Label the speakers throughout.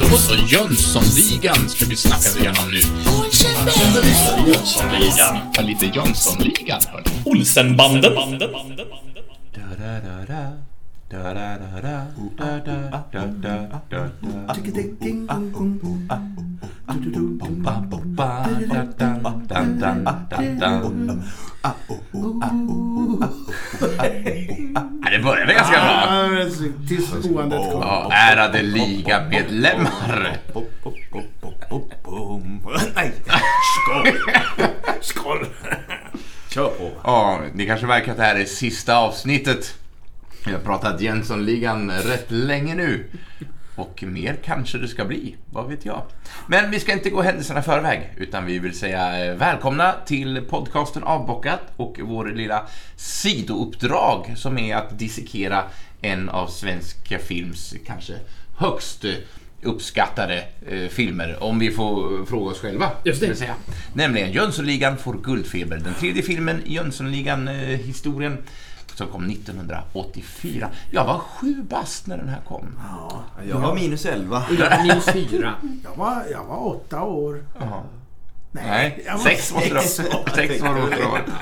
Speaker 1: Då så, Jönssonligan ska vi snacka igenom nu. Jönssonligan. Ja, lite Jönssonligan, hörni.
Speaker 2: Olsenbanden.
Speaker 1: Ja, det börjar väl ganska bra.
Speaker 3: Tills boandet kom.
Speaker 1: Ja, ärade ligamedlemmar.
Speaker 4: Nej, skål! Skål! Kör på.
Speaker 1: Ja, ni kanske märker att det här är sista avsnittet. Vi har pratat Jönssonligan rätt länge nu. Och mer kanske det ska bli, vad vet jag. Men vi ska inte gå händelserna i förväg, utan vi vill säga eh, välkomna till podcasten Avbockat och vår lilla sidouppdrag som är att dissekera en av svenska films kanske högst eh, uppskattade eh, filmer, om vi får eh, fråga oss själva.
Speaker 2: Just det.
Speaker 1: Säga. Nämligen Jönssonligan får Guldfeber, den tredje filmen i Jönssonligan-historien som kom 1984. Jag var sju bast när den här kom.
Speaker 4: Jag var minus 11.
Speaker 2: Jag var minus fyra.
Speaker 3: Jag var, jag var åtta år.
Speaker 1: Jaha.
Speaker 3: Nej,
Speaker 1: Nej, sex måste det
Speaker 4: sex.
Speaker 1: vara. Sex var det det.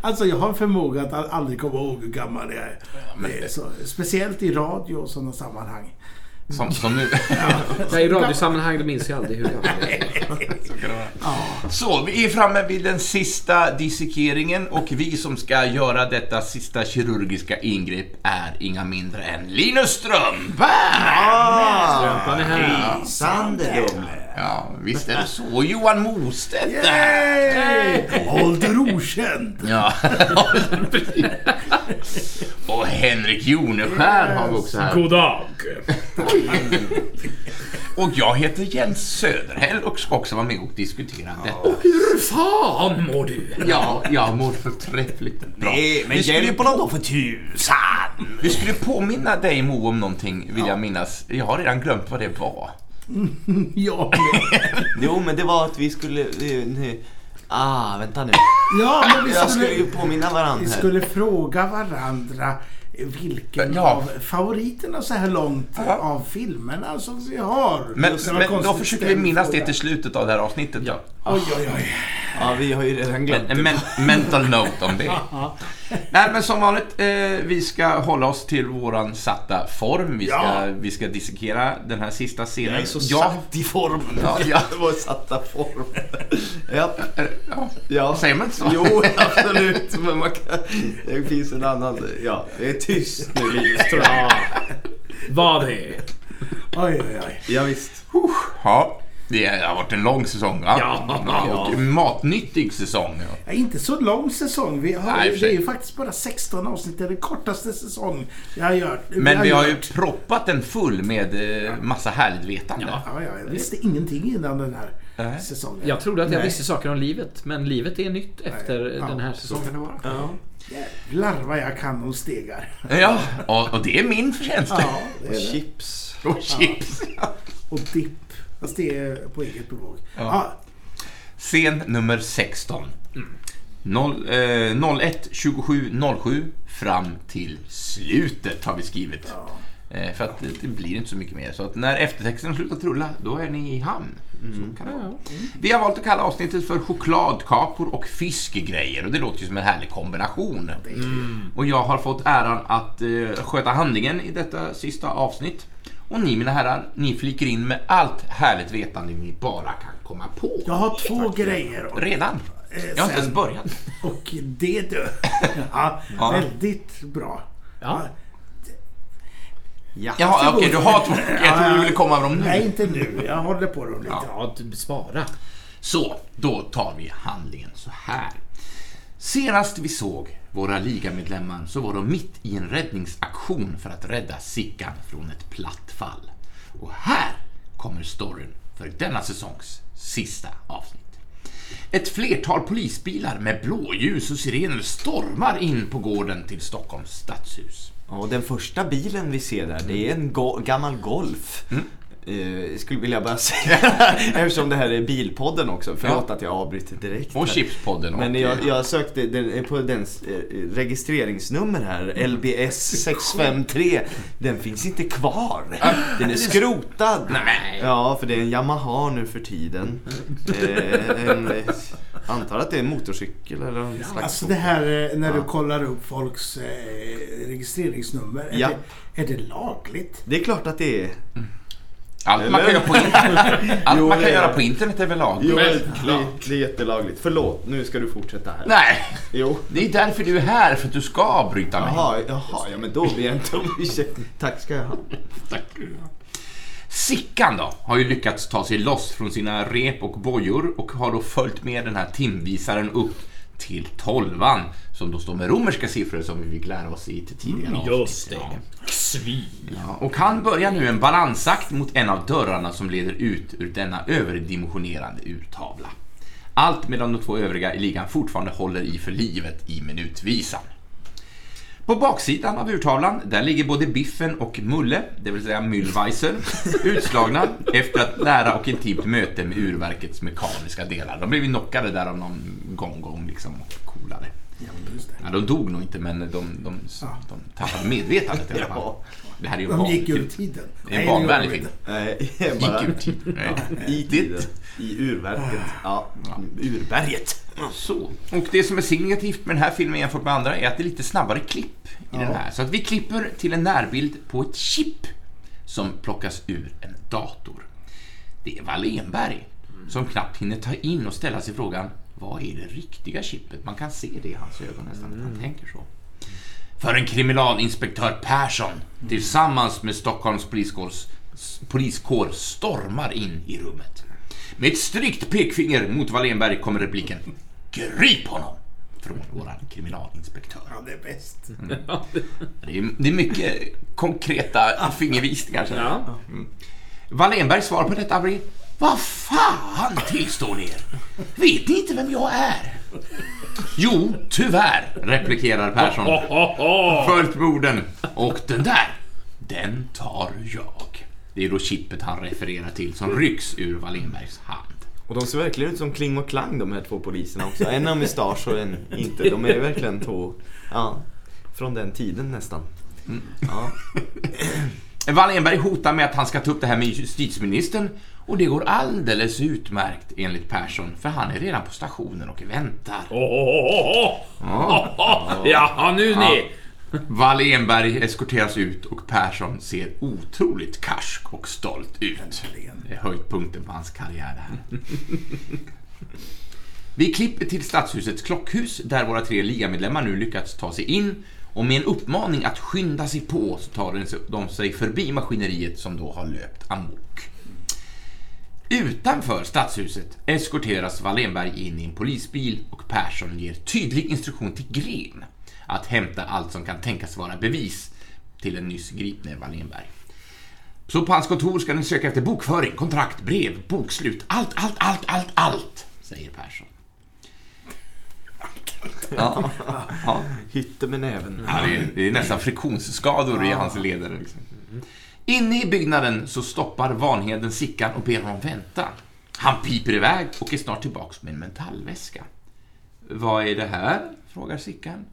Speaker 3: Alltså jag har förmåga att al- aldrig komma ihåg hur gammal jag är. Det är så, speciellt i radio och sådana sammanhang.
Speaker 1: Som, som nu.
Speaker 2: Nej, I radiosammanhang minns jag aldrig hur gammal.
Speaker 1: Så kan det vara. Så, vi är framme vid den sista dissekeringen och vi som ska göra detta sista kirurgiska ingrepp är inga mindre än Linus Strömberg!
Speaker 2: Strumpan är här.
Speaker 4: Sandelumle.
Speaker 1: Ja, visst är det så. Johan Mostedt där.
Speaker 3: Ålder okänd.
Speaker 1: Ja. Och Henrik Joneskär har vi också här.
Speaker 2: God dag.
Speaker 1: Och jag heter Jens Söderhäll och ska också vara med och diskutera detta.
Speaker 2: Hur fan mår du?
Speaker 1: Ja, jag mår förträffligt bra.
Speaker 4: Nej, men
Speaker 1: Vi skulle
Speaker 4: hjälp honom då för tusan!
Speaker 1: Vi skulle påminna dig Mo om någonting, vill jag minnas. Jag har redan glömt vad det var.
Speaker 3: Jag med.
Speaker 4: Jo, men det var att vi skulle... eh, nu- Ah, vänta nu.
Speaker 3: Ja, men vi
Speaker 4: Jag skulle ju
Speaker 3: skulle,
Speaker 4: påminna varandra
Speaker 3: vi skulle fråga varandra vilken
Speaker 1: Ja.
Speaker 3: av favoriterna så här långt
Speaker 1: Ja.
Speaker 3: av filmerna som vi har.
Speaker 1: Men, men då försöker vi minnas det till slutet av det här avsnittet. Ja.
Speaker 3: Oj, oj, oj.
Speaker 4: Ja, vi har ju redan glömt
Speaker 1: En, en
Speaker 4: det.
Speaker 1: men, mental note om det. Nej, men som vanligt, eh, vi ska hålla oss till våran satta form. Vi ska,
Speaker 3: Ja.
Speaker 1: vi ska dissekera den här sista scenen.
Speaker 4: Jag är så
Speaker 1: Ja,
Speaker 4: satt i form.
Speaker 1: Ja, ja.
Speaker 4: Vår satta form. Ja.
Speaker 1: eh, ja.
Speaker 4: ja.
Speaker 1: Säger man inte så?
Speaker 4: Jo, absolut. Men man kan... Det finns en annan... Ja, det är tyst nu, Linus.
Speaker 2: Ja. Vad det är.
Speaker 3: oj, oj, oj.
Speaker 4: Ja, visst.
Speaker 1: Ja, det har varit en lång säsong. Va?
Speaker 2: Ja.
Speaker 1: Och matnyttig säsong. Ja.
Speaker 3: Ja, inte så lång säsong. Vi har,
Speaker 1: Nej,
Speaker 3: det är ju faktiskt bara 16 avsnitt. Det är den kortaste säsong vi har gjort.
Speaker 1: Men vi har ju
Speaker 3: gjort.
Speaker 1: proppat den full med eh, massa härligt vetande.
Speaker 2: Ja.
Speaker 3: Ja, ja, jag visste ingenting innan den här
Speaker 1: Nej.
Speaker 3: säsongen.
Speaker 2: Jag trodde att jag
Speaker 3: Nej.
Speaker 2: visste saker om livet, men livet är nytt efter
Speaker 3: Ja,
Speaker 2: den här
Speaker 1: Så kan
Speaker 2: säsongen.
Speaker 1: det vara.
Speaker 4: Ja.
Speaker 3: Jävlar vad jag kan om stegar.
Speaker 1: Ja, och, och det är min förtjänst.
Speaker 3: Ja, det
Speaker 4: Och
Speaker 3: är det.
Speaker 4: chips.
Speaker 1: Och chips.
Speaker 3: Och dipp. Fast det är på eget bevåg.
Speaker 1: Ja.
Speaker 3: Ja.
Speaker 1: Scen nummer 16. 0, eh, 01 27 07 fram till slutet har vi skrivit. Eh, för att det, det blir inte så mycket mer. Så att när eftertexten har slutat rulla, då är ni i hamn. Det vara. Vi har valt att kalla avsnittet för chokladkakor och fiskegrejer och det låter ju som en härlig kombination. Och jag har fått äran att eh, sköta handlingen i detta sista avsnitt. Och ni mina herrar, ni fliker in med allt härligt vetande ni bara kan komma på.
Speaker 3: Jag har två grejer. Och,
Speaker 1: Redan? Jag har inte ens börjat.
Speaker 3: och det du. Ja,
Speaker 1: Ja.
Speaker 3: väldigt bra.
Speaker 2: Ja.
Speaker 4: Ja.
Speaker 1: Jaha, okej, du har två. Jag trodde du ville komma med dem
Speaker 3: Nej,
Speaker 1: nu.
Speaker 3: inte nu. Jag håller på dem lite.
Speaker 2: Ja, du spara.
Speaker 1: Så, då tar vi handlingen så här. Senast vi såg våra ligamedlemmar så var de mitt i en räddningsaktion för att rädda Sickan från ett platt fall. Och här kommer storyn för denna säsongs sista avsnitt. Ett flertal polisbilar med blåljus och sirener stormar in på gården till Stockholms stadshus.
Speaker 4: Ja, och den första bilen vi ser där, det är en go- gammal Golf. Eh, skulle vilja bara säga, eftersom det här är bilpodden också, förlåt att jag avbryter direkt.
Speaker 1: Och
Speaker 4: här.
Speaker 1: Chipspodden.
Speaker 4: Men jag, jag sökte den, på dens eh, registreringsnummer här, LBS 653. Den finns inte kvar. Den är skrotad.
Speaker 1: Nej.
Speaker 4: Ja, för det är en Yamaha nu för tiden. Eh, en, eh, antar att det är en motorcykel eller en slags...
Speaker 3: Alltså det här eh, när du
Speaker 4: Ja.
Speaker 3: kollar upp folks eh, registreringsnummer. Är,
Speaker 4: Ja.
Speaker 3: det, är det lagligt?
Speaker 4: Det är klart att det är.
Speaker 1: Allt man kan
Speaker 4: Eller?
Speaker 1: göra på internet, allt
Speaker 4: Jo,
Speaker 1: man kan göra på internet är väl lagligt?
Speaker 4: Jo, det, det är jättelagligt. Förlåt, nu ska du fortsätta här.
Speaker 1: Nej,
Speaker 4: Jo.
Speaker 1: det är därför du är här, för att du ska avbryta mig.
Speaker 4: Jaha, jaha, ja men då ber jag inte om ursäkt. Tack ska jag ha.
Speaker 1: Tack. Sickan då, har ju lyckats ta sig loss från sina rep och bojor och har då följt med den här timvisaren upp till tolvan som då står med romerska siffror som vi fick lära oss i ett tidigare avsnitt.
Speaker 2: Just det. Svin.
Speaker 1: Ja, och han börjar nu en balansakt mot en av dörrarna som leder ut ur denna överdimensionerande urtavla. Allt medan de två övriga i ligan fortfarande håller i för livet i minutvisan. På baksidan av urtavlan, där ligger både Biffen och Mulle, det vill säga Müllweiser, utslagna efter ett nära och intimt möte med urverkets mekaniska delar. De blev ju knockade där av någon gång-gång liksom och coolare.
Speaker 3: Ja,
Speaker 1: de dog nog inte, men de, de, de tappade medvetandet i alla fall.
Speaker 4: Ja.
Speaker 1: Det här är ju en
Speaker 3: De gick ur tiden.
Speaker 1: Det är en
Speaker 3: de
Speaker 1: film.
Speaker 4: Nej, bara...
Speaker 1: Gick ur tiden.
Speaker 4: I tiden. I urverket. Ja, urberget.
Speaker 1: Så. Och det som är signifikativt med den här filmen jämfört med andra är att det är lite snabbare klipp i den här. Så att vi klipper till en närbild på ett chip som plockas ur en dator. Det är Wallenberg som knappt hinner ta in och ställa sig frågan vad är det riktiga chippet? Man kan se det i hans ögon nästan, att han tänker så. För en kriminalinspektör Persson tillsammans med Stockholms poliskårs, poliskår stormar in i rummet. Med ett strikt pekfinger mot Wallenberg kommer repliken Grip honom! Från våran kriminalinspektör.
Speaker 3: Ja, det är bäst.
Speaker 1: Det är, det är mycket konkreta fingervisningar.
Speaker 2: Ja.
Speaker 1: Wallenbergs svar på detta blir Vad fan tillstår ni er? Vet ni inte vem jag är? Jo, tyvärr, replikerar Persson. Följt med orden Och den där, den tar jag. Det är då chippet han refererar till som rycks ur Wallenbergs hand.
Speaker 4: Och de ser verkligen ut som Kling och Klang de här två poliserna också. En har mustasch och en inte. De är verkligen två, ja, från den tiden nästan. Ja.
Speaker 1: Wallenberg hotar med att han ska ta upp det här med justitieministern och det går alldeles utmärkt enligt Persson för han är redan på stationen och väntar.
Speaker 2: Jaha, nu ni.
Speaker 1: Wallenberg eskorteras ut och Persson ser otroligt karsk och stolt ut. Det är höjdpunkten på hans karriär det här. Vi klipper till Stadshusets klockhus där våra tre ligamedlemmar nu lyckats ta sig in och med en uppmaning att skynda sig på så tar de sig förbi maskineriet som då har löpt amok. Utanför stadshuset eskorteras Wallenberg in i en polisbil och Persson ger tydlig instruktion till Gren att hämta allt som kan tänkas vara bevis till den nyss gripne Wallenberg. Så på hans kontor ska ni söka efter bokföring, kontrakt, brev, bokslut, allt, allt, allt, allt, allt, säger Persson. Ja, ja.
Speaker 4: Hytte med näven.
Speaker 1: Ja, det, är, det är nästan friktionsskador i hans leder. Liksom. Inne i byggnaden så stoppar Vanheden Sickan och ber honom vänta. Han piper iväg och är snart tillbaks med en metallväska. Vad är det här? frågar Sickan.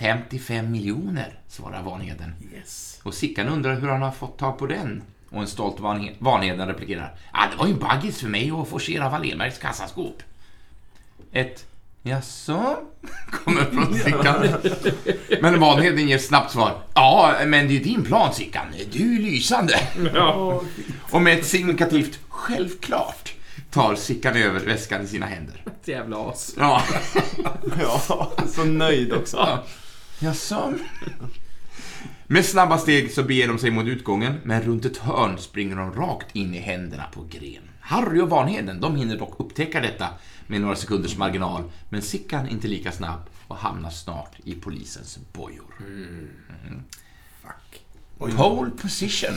Speaker 1: 55 miljoner, svarar Vanheden.
Speaker 3: Yes.
Speaker 1: Och Sickan undrar hur han har fått tag på den. Och en stolt Vanhe- Vanheden replikerar. Ah, det var ju en baggis för mig att forcera Wallenbergs kassaskåp. Ett Jaså? Kommer från Sickan. Men Vanheden ger snabbt svar. Ja, men det är din plan Sickan. Du är lysande.
Speaker 2: Ja.
Speaker 1: Och med ett signifikativt självklart tar Sickan över väskan i sina händer.
Speaker 2: Ett jävla as.
Speaker 1: Ja.
Speaker 4: Ja, så nöjd också.
Speaker 1: Ja. Jaså? Med snabba steg så beger de sig mot utgången, men runt ett hörn springer de rakt in i händerna på Gren. Harry och Vanheden, de hinner dock upptäcka detta med några sekunders marginal, men Sickan inte lika snabb och hamnar snart i polisens bojor. Mm. Pole position.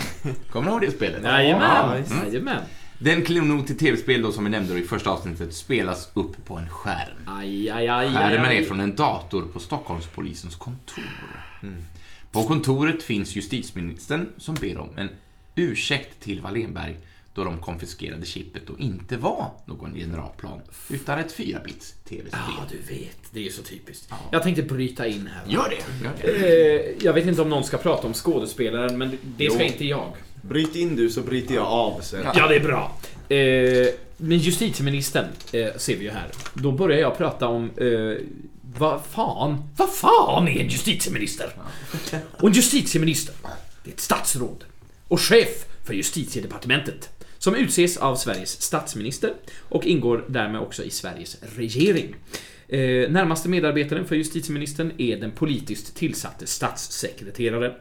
Speaker 1: Kommer du ihåg det spelet?
Speaker 4: Ja,
Speaker 2: Jajamän. Jajamän.
Speaker 1: Den klenod till tv-spel då som vi nämnde då i första avsnittet spelas upp på en skärm.
Speaker 2: Aj, aj, aj, aj,
Speaker 1: Skärmen är från en dator på Stockholmspolisens kontor. På kontoret finns justitieministern som ber om en ursäkt till Wallenberg då de konfiskerade chippet och inte var någon generalplan, utan ett 4-bits tv-spel.
Speaker 2: Ja, du vet. Det är ju så typiskt. Jag tänkte bryta in här. va?
Speaker 1: Gör det! Gör det.
Speaker 2: Eh, jag vet inte om någon ska prata om skådespelaren, men det ska
Speaker 4: Jo.
Speaker 2: inte jag.
Speaker 4: Bryt in du så bryter jag av sen.
Speaker 2: Ja, det är bra. Eh, men justitieministern eh, ser vi ju här. Då börjar jag prata om vad fan, vad fan är en justitieminister? Och en justitieminister, det är ett statsråd och chef för justitiedepartementet som utses av Sveriges statsminister och ingår därmed också i Sveriges regering. Eh, närmaste medarbetaren för justitieministern är den politiskt tillsatte statssekreteraren.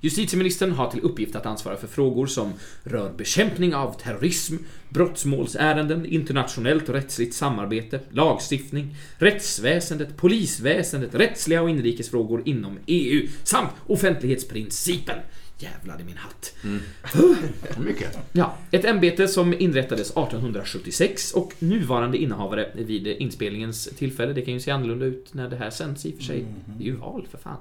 Speaker 2: Justitieministern har till uppgift att ansvara för frågor som rör bekämpning av terrorism, brottmålsärenden, internationellt och rättsligt samarbete, lagstiftning, rättsväsendet, polisväsendet, rättsliga och inrikesfrågor inom EU samt offentlighetsprincipen. Jävlar i min hatt.
Speaker 1: Mycket.
Speaker 2: Ja, ett ämbete som inrättades 1876 och nuvarande innehavare vid inspelningens tillfälle, det kan ju se annorlunda ut när det här sänds i och för sig. Det är ju val för fan.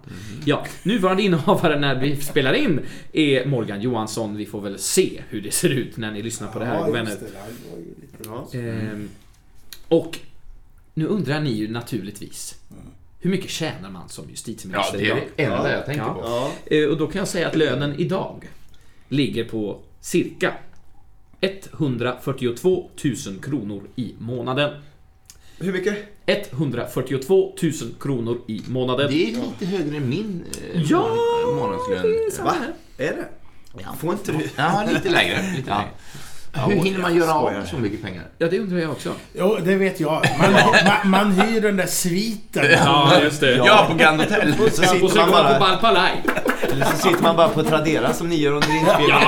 Speaker 2: Ja, nuvarande innehavare när vi spelar in är Morgan Johansson. Vi får väl se hur det ser ut när ni lyssnar på det här,
Speaker 3: Ja,
Speaker 2: vänner.
Speaker 3: det. Det
Speaker 2: Ehm, och nu undrar ni ju naturligtvis, hur mycket tjänar man som
Speaker 1: Ja,
Speaker 2: justitieminister
Speaker 1: det är
Speaker 2: idag?
Speaker 1: det enda jag tänker
Speaker 2: Ja.
Speaker 1: på.
Speaker 4: Ja.
Speaker 2: Eh, Och då kan jag säga att lönen idag ligger på cirka 142 000 kronor i månaden.
Speaker 4: Hur mycket?
Speaker 2: 142 000 kronor i månaden.
Speaker 1: Det är lite högre än min eh,
Speaker 2: Ja,
Speaker 1: mån- månadslön.
Speaker 2: det är samma
Speaker 4: Va? Är det? Får inte du?
Speaker 1: Ja, lite lägre. Lite
Speaker 4: Ja.
Speaker 1: lägre. Hur hinner man göra av så mycket pengar?
Speaker 2: Ja, det undrar jag också.
Speaker 3: Jo, det vet jag. Man, man, man hyr den där sviten.
Speaker 2: Ja, just det.
Speaker 1: Ja, på Grand Hotel.
Speaker 4: Så
Speaker 2: Och
Speaker 4: sitter
Speaker 2: så
Speaker 4: man
Speaker 2: man på
Speaker 4: bara,
Speaker 2: Balpalaj.
Speaker 4: eller så sitter man bara på Tradera som ni gör under inspelningen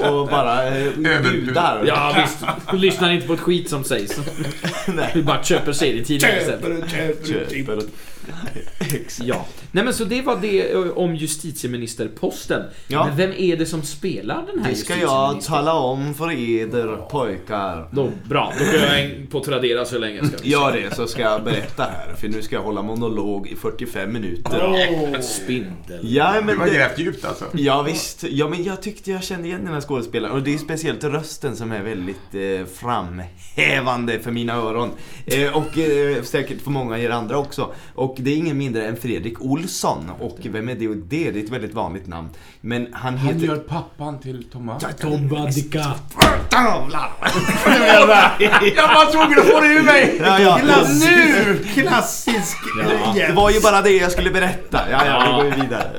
Speaker 4: och, och bara eh, budar.
Speaker 2: Ja, visst. Du lyssnar inte på ett skit som sägs.
Speaker 4: Nej.
Speaker 2: Du bara köper serietidningar istället.
Speaker 3: Köper och köper och
Speaker 4: Köper.
Speaker 2: Ja. Nej men så det var det eh, om justitieministerposten.
Speaker 4: Ja.
Speaker 2: Men vem är det som spelar den här
Speaker 4: Det ska jag tala om för eder pojkar.
Speaker 2: Då, bra, då går jag in på Tradera så länge. Ska.
Speaker 4: Gör det så ska jag berätta här, för nu ska jag hålla monolog i 45 minuter.
Speaker 3: Åh.
Speaker 2: Spindel.
Speaker 4: Ja,
Speaker 1: Du
Speaker 4: men
Speaker 1: har
Speaker 4: det,
Speaker 1: grävt djupt alltså.
Speaker 4: ja visst. Ja, men jag tyckte jag kände igen den här skådespelaren. Och det är speciellt rösten som är väldigt eh, framhävande för mina öron. Eh, och eh, säkert för många er andra också. Och det är ingen mindre än Fredrik Olsson. Och vem är det? Och det? Det är ett väldigt vanligt namn. Men han
Speaker 1: Han
Speaker 4: heter...
Speaker 1: gör pappan till Thomas.
Speaker 2: Tom Badika.
Speaker 1: Jag var tvungen att få det ur mig!
Speaker 4: Ja, ja.
Speaker 3: Klassisk,
Speaker 1: Nu!
Speaker 3: klassisk
Speaker 2: Ja.
Speaker 4: Det var ju bara det jag skulle berätta. Ja, ja, vi går ju vidare.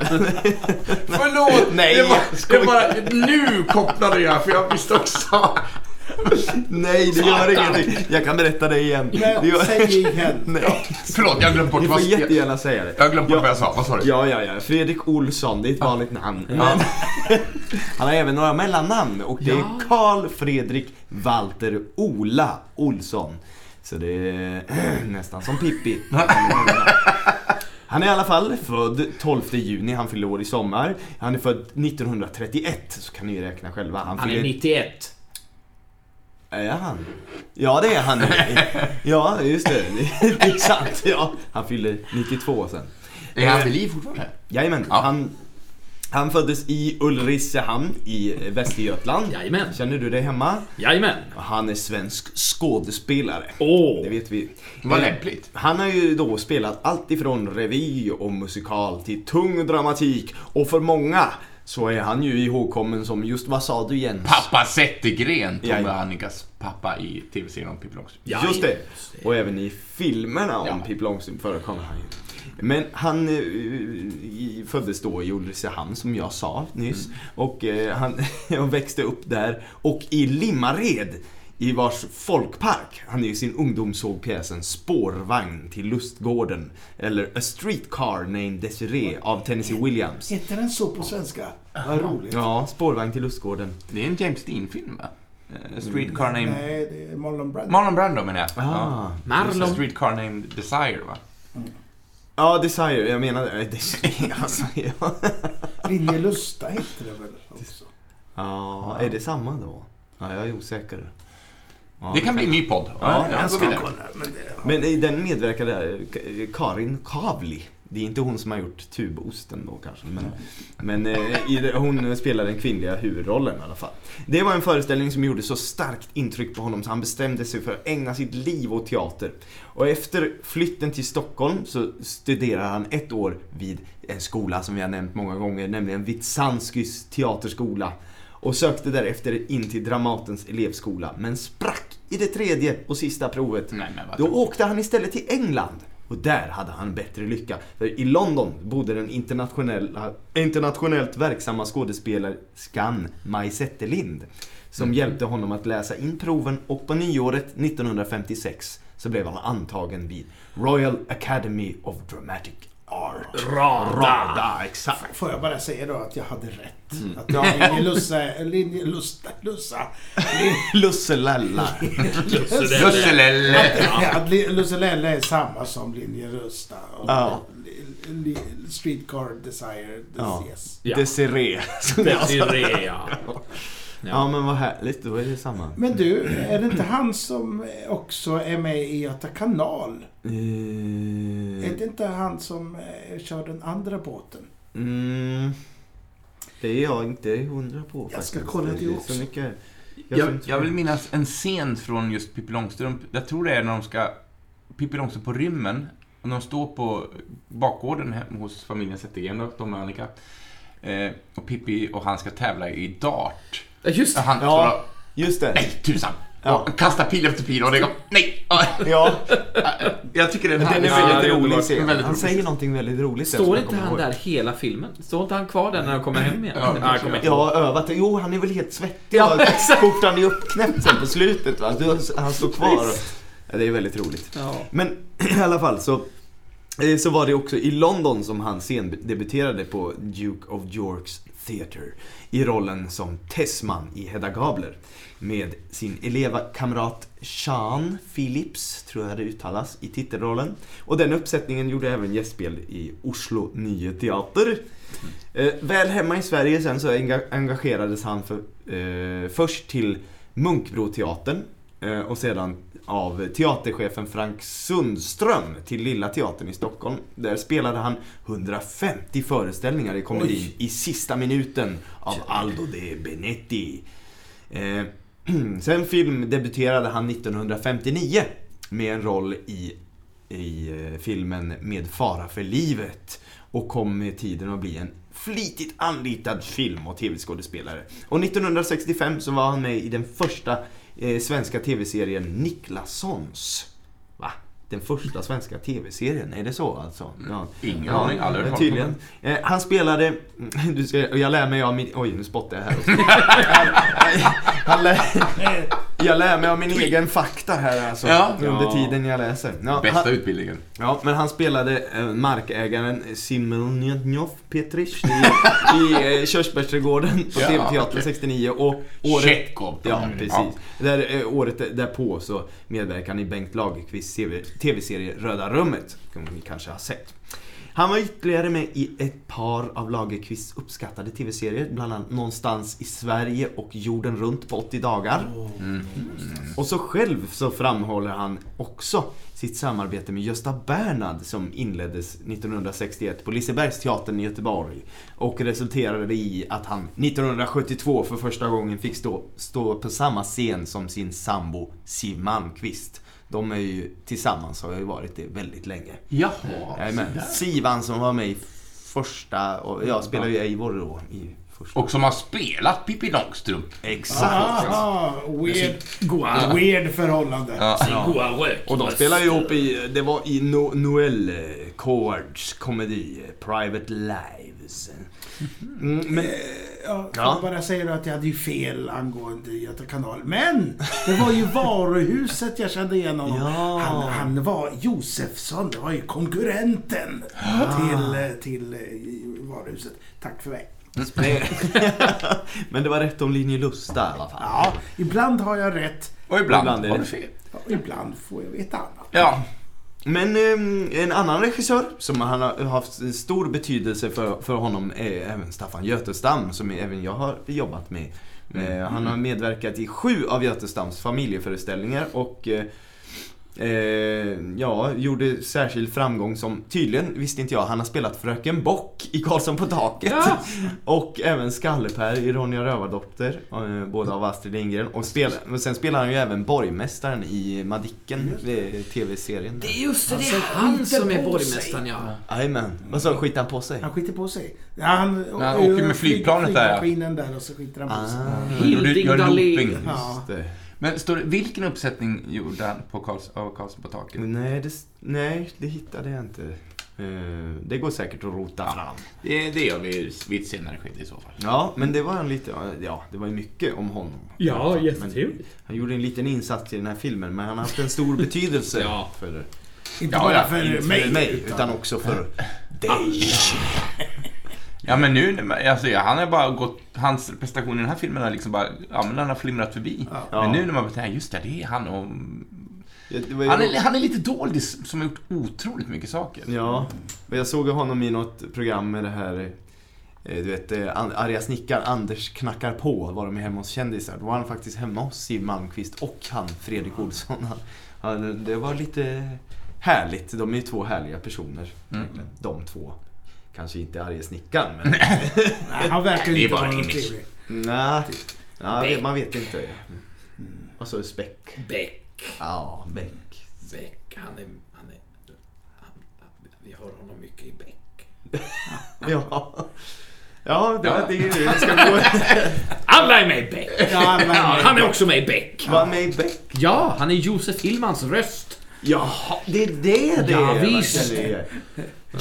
Speaker 1: Förlåt!
Speaker 4: Nej,
Speaker 1: det var, det var, nu kopplade jag, för jag visste också.
Speaker 4: Nej, det gör ingenting. Jag kan berätta det igen. Det
Speaker 3: Men
Speaker 4: gör...
Speaker 3: säg igen.
Speaker 4: Nej,
Speaker 1: Förlåt, jag glömde bort
Speaker 4: får
Speaker 1: vad jag,
Speaker 4: jättegärna säga det.
Speaker 1: jag glömde bort vad jag sa. Vad sa du?
Speaker 4: Ja, ja, ja. Fredrik Olsson, det är ett vanligt namn. Men han har även några mellannamn och det är
Speaker 2: Ja.
Speaker 4: Karl Fredrik Walter Ola Olsson. Så det är nästan som Pippi. Han är i alla fall född 12 juni, han fyller år i sommar. Han är född 1931, så kan ni räkna själva.
Speaker 2: Han
Speaker 4: fyller-
Speaker 2: är 91.
Speaker 4: Är han? Ja, det är han. Ja, just det. Det är sant. Ja. Han fyller 92 sen.
Speaker 1: Är han vid liv fortfarande?
Speaker 4: Jajamän.
Speaker 1: Ja.
Speaker 4: Han, han föddes i Ulricehamn i Västergötland.
Speaker 2: Jajamän.
Speaker 4: Känner du dig hemma?
Speaker 2: Jajamän.
Speaker 4: Han är svensk skådespelare.
Speaker 2: Åh.
Speaker 4: Det vet vi.
Speaker 1: Vad
Speaker 4: Eh,
Speaker 1: lämpligt.
Speaker 4: Han har ju då spelat allt ifrån revy och musikal till tung dramatik. Och för många så är han ju ihågkommen som just, vad sa du Jens?
Speaker 1: Pappa Zettergren, Tommy och Annikas pappa i tv-serien om Pippi Långstrump.
Speaker 2: Ja,
Speaker 4: Just det. Och även i filmerna om
Speaker 1: Ja.
Speaker 4: Pippi Långstrump förekommer han ju. Men han eh, föddes då i Ulricehamn som jag sa nyss. Och eh, han växte upp där. Och i Limmared i vars folkpark han i sin ungdom såg pjäsen Spårvagn till Lustgården. Eller A Streetcar Named Desiree av Tennessee Williams.
Speaker 3: Heter den så på svenska? Vad roligt.
Speaker 4: Ja, Spårvagn till Lustgården.
Speaker 1: Det är en James Dean-film va? Eh, Streetcar named...
Speaker 3: Nej, det är Marlon Brando.
Speaker 1: Marlon Brando menar jag.
Speaker 4: Ah.
Speaker 2: Marlon.
Speaker 1: Streetcar named Desire va?
Speaker 4: Ja, Desire. Jag menar eh, Desiree. Alltså, ja.
Speaker 3: Linje Lusta heter det väl också?
Speaker 4: Ja, är det samma då? Ja, jag är osäker. Ja,
Speaker 1: Det kan bli en ny podd.
Speaker 4: Ja,
Speaker 1: går
Speaker 3: ska. Men
Speaker 4: i den medverkade Karin Kavli. Det är inte hon som har gjort tubosten då kanske. Men, men eh, i hon spelar den kvinnliga huvudrollen i alla fall. Det var en föreställning som gjorde så starkt intryck på honom så han bestämde sig för att ägna sitt liv åt teater. Och efter flytten till Stockholm så studerade han ett år vid en skola som vi har nämnt många gånger, nämligen Vitsanskys teaterskola. Och sökte därefter in till Dramatens elevskola, men sprack i det tredje och sista provet.
Speaker 1: Nej,
Speaker 4: Då åkte han istället till England. Och där hade han bättre lycka. För i London bodde den internationella, internationellt verksamma skådespelerskan Maj Zetterlind. Som hjälpte honom att läsa in proven och på nyåret 1956 så blev han antagen vid Royal Academy of Dramatic Art.
Speaker 2: Rada!
Speaker 4: Rada, exakt.
Speaker 3: Får jag bara säga då att jag hade rätt.
Speaker 4: Mm.
Speaker 3: Att linje Lussa, linje Lusta, Lussa.
Speaker 4: Lusselalla.
Speaker 1: Lusselelle!
Speaker 3: Att Lusselelle är samma som linje Rusta. Och
Speaker 4: Ja.
Speaker 3: Streetcar Desire, yes.
Speaker 2: Ja.
Speaker 4: Desiree.
Speaker 2: Desiree, ja.
Speaker 4: Ja men vad härligt, då är det samma.
Speaker 3: Men du, är det inte han som också är med i Göta kanal?
Speaker 4: Eh,
Speaker 3: Är det inte han som eh, kör den andra båten?
Speaker 4: Mm, det är jag inte hundra på
Speaker 3: Jag ska
Speaker 4: faktiskt.
Speaker 3: kolla det
Speaker 4: är
Speaker 3: också.
Speaker 4: Så mycket. Jag,
Speaker 1: Jag, jag vill minnas en scen från just Pippi Långstrump. Jag tror det är när de ska... Pippi Långstrump på rymmen. Och de står på bakgården hos familjen Zettergren, Tom och Annika. Eh, och Pippi och han ska tävla i dart.
Speaker 2: Ja, Just det.
Speaker 1: Han
Speaker 4: Ja. Just det.
Speaker 1: Nej, tusan!
Speaker 4: Ja.
Speaker 1: Och kastar pil efter pil och det går... Nej!
Speaker 4: Ja,
Speaker 1: Jag tycker den
Speaker 4: den
Speaker 1: här
Speaker 4: är
Speaker 2: Ja,
Speaker 4: väldigt
Speaker 2: det är
Speaker 4: rolig scen.
Speaker 1: Väldigt
Speaker 4: Han
Speaker 1: rolig.
Speaker 4: säger någonting väldigt roligt.
Speaker 2: Står inte han
Speaker 4: ihåg.
Speaker 2: där hela filmen? Står inte han kvar där när de kommer hem igen?
Speaker 1: Ja,
Speaker 2: jag kommer.
Speaker 4: Ja, övat. Jo, han är väl helt svettig.
Speaker 2: Ja,
Speaker 4: Ja. Skjortan är uppknäppt sen på slutet. Va? Han står kvar. Ja, det är väldigt roligt.
Speaker 2: Ja.
Speaker 4: Men i alla fall så, eh, så var det också i London som han scendebuterade på Duke of Yorks Theatre i rollen som Tessman i Hedda Gabler med sin elevkamrat Sean Phillips, tror jag det uttalas, i titelrollen. Och den uppsättningen gjorde även gästspel i Oslo Nye Teater. Mm. väl hemma i Sverige sen så engagerades han för, eh, först till Munkbroteatern eh, och sedan av teaterchefen Frank Sundström till Lilla Teatern i Stockholm. Där spelade han 150 föreställningar i komedin i sista minuten av Aldo de Benetti. Eh, sen filmdebuterade han 1959 med en roll i, i eh, filmen Med fara för livet och kom med tiden att bli en flitigt anlitad film och tv-skådespelare. Och 1965 så var han med i den första eh, svenska tv-serien Niklassons. Va? Den första svenska tv-serien, är det så alltså? Ja.
Speaker 1: Ingen aning, aldrig hört
Speaker 4: Tydligen. Eh, han spelade, du ska, jag lär mig av min, oj nu spottar jag här också. han, han lär, jag lär mig av min egen fakta här alltså,
Speaker 1: Ja.
Speaker 4: under tiden jag läser. Ja,
Speaker 1: Bästa
Speaker 4: han,
Speaker 1: utbildningen.
Speaker 4: Ja, men han spelade eh, markägaren Simonjov Petrich i, i eh, Körsbärsträdgården på
Speaker 1: Ja,
Speaker 4: TV-teatern
Speaker 1: okej.
Speaker 4: 69 och året...
Speaker 1: Tjechov.
Speaker 4: Ja,
Speaker 1: Mm,
Speaker 4: precis.
Speaker 1: ja.
Speaker 4: Där, eh, året därpå så medverkade han i Bengt Lagerqvists TV TV-serie Röda rummet, som ni kanske har sett. Han var ytterligare med i ett par av Lagerqvists uppskattade TV-serier, bland annat Någonstans i Sverige och Jorden runt på 80 dagar.
Speaker 1: Mm.
Speaker 4: Och så själv så framhåller han också sitt samarbete med Gösta Bernhard som inleddes 1961 på Lisebergsteatern i Göteborg och resulterade i att han 1972 för första gången fick stå, stå på samma scen som sin sambo Siw Malmkvist. De är ju tillsammans har ju varit det väldigt länge.
Speaker 1: Jaha.
Speaker 4: Jajamän. Sivan som var med i första, och jag spelar ju Eivor då i första.
Speaker 1: Och som har spelat Pippi Långstrump.
Speaker 4: Exakt!
Speaker 3: Aha, weird,
Speaker 2: Goa,
Speaker 3: weird förhållande.
Speaker 1: Ja.
Speaker 2: goa rök.
Speaker 4: Och de spelar ju ihop i, det var i no, Noel eh, Cowards komedi, eh, Private Lives. Mm, men,
Speaker 3: Ja, får
Speaker 4: Ja.
Speaker 3: jag bara säga då att jag hade ju fel angående Göta kanal. Men! Det var ju varuhuset jag kände igen honom.
Speaker 4: Ja.
Speaker 3: Han, han var Josefsson, det var ju konkurrenten till, eh, till eh, varuhuset. Tack för mig.
Speaker 4: men det var rätt om Linje Lusta i alla fall.
Speaker 3: Ja, ibland har jag rätt,
Speaker 1: Och ibland,
Speaker 4: Ibland är
Speaker 1: har
Speaker 4: det-
Speaker 1: du fel.
Speaker 3: och ibland får jag veta annat.
Speaker 1: Ja.
Speaker 4: Men eh, en annan regissör som han har haft stor betydelse för, för honom är även Staffan Götestam som även jag har jobbat med. Eh, han har medverkat i sju av Götestams familjeföreställningar och eh, Eh, ja, gjorde särskild framgång som, tydligen visste inte jag, han har spelat Fröken Bock i Karlsson på taket.
Speaker 2: Ja.
Speaker 4: Och även Skallepär i Ronja Rövardotter, eh, båda av Astrid Lindgren. Och, spel, och sen spelar han ju även borgmästaren i Madicken, eh, TV-serien.
Speaker 2: Det är just det, det
Speaker 3: Alltså,
Speaker 2: är han som är borgmästaren ja.
Speaker 4: Jajamän. Vad sa skiter han på sig?
Speaker 3: Han skiter på sig. Ja, han,
Speaker 1: han åker med flygplanet där, ja.
Speaker 3: Där och så skiter han på sig.
Speaker 4: Ah,
Speaker 2: Hilding Dahlén.
Speaker 1: Men står det, vilken uppsättning gjorde han på Karls, av Karlsson på taket?
Speaker 4: Nej det, nej, det hittade jag inte. Eh, det går säkert att rota fram.
Speaker 1: Det, det gör vi vid ett senare skede i så fall.
Speaker 4: Ja, men det var en lite, ja, det var ju mycket om honom.
Speaker 2: Ja, jättetrevligt.
Speaker 4: Han gjorde en liten insats i den här filmen, men han har haft en stor betydelse
Speaker 2: Ja.
Speaker 4: för,
Speaker 3: Inte bara
Speaker 1: ja,
Speaker 3: för
Speaker 4: för
Speaker 3: mig,
Speaker 4: mig, utan också för dig.
Speaker 1: Ja men nu, alltså, ja, han har bara gått, hans prestation i den här filmen har liksom bara, ja men han har flimrat förbi.
Speaker 3: Ja.
Speaker 1: Men nu när man tänker, just det, det är han och...
Speaker 4: Ju-
Speaker 1: Han är, han är lite doldis som har gjort otroligt mycket saker.
Speaker 4: Ja, och jag såg honom i något program med det här eh, du vet, eh, arga snickaren Anders knackar på var de hemma hos kändisar. Då var han faktiskt hemma hos Siw Malmkvist och han, Fredrik Olsson. Han, han, det var lite härligt. De är ju två härliga personer.
Speaker 1: Mm.
Speaker 4: De två. Kanske inte arga snickaren, men...
Speaker 3: Nej, han verkar
Speaker 1: Det är
Speaker 3: inte vara någon trevlig.
Speaker 4: Nej, ja,
Speaker 2: Beck.
Speaker 4: man vet inte. Och så Späck.
Speaker 2: Beck.
Speaker 4: Ja, Beck.
Speaker 2: Beck, han är... Han är han, vi hör honom mycket i Beck.
Speaker 4: Ja. Ja, det var det. Det ska gå.
Speaker 2: Alla är med i Beck!
Speaker 3: Ja, han var
Speaker 2: Ja,
Speaker 3: med.
Speaker 2: han är också med i Beck.
Speaker 4: Var med i Beck.
Speaker 2: Ja, han är Josef Hillmans röst.
Speaker 4: Jaha, det är det det
Speaker 2: Ja,
Speaker 4: är.
Speaker 2: visst.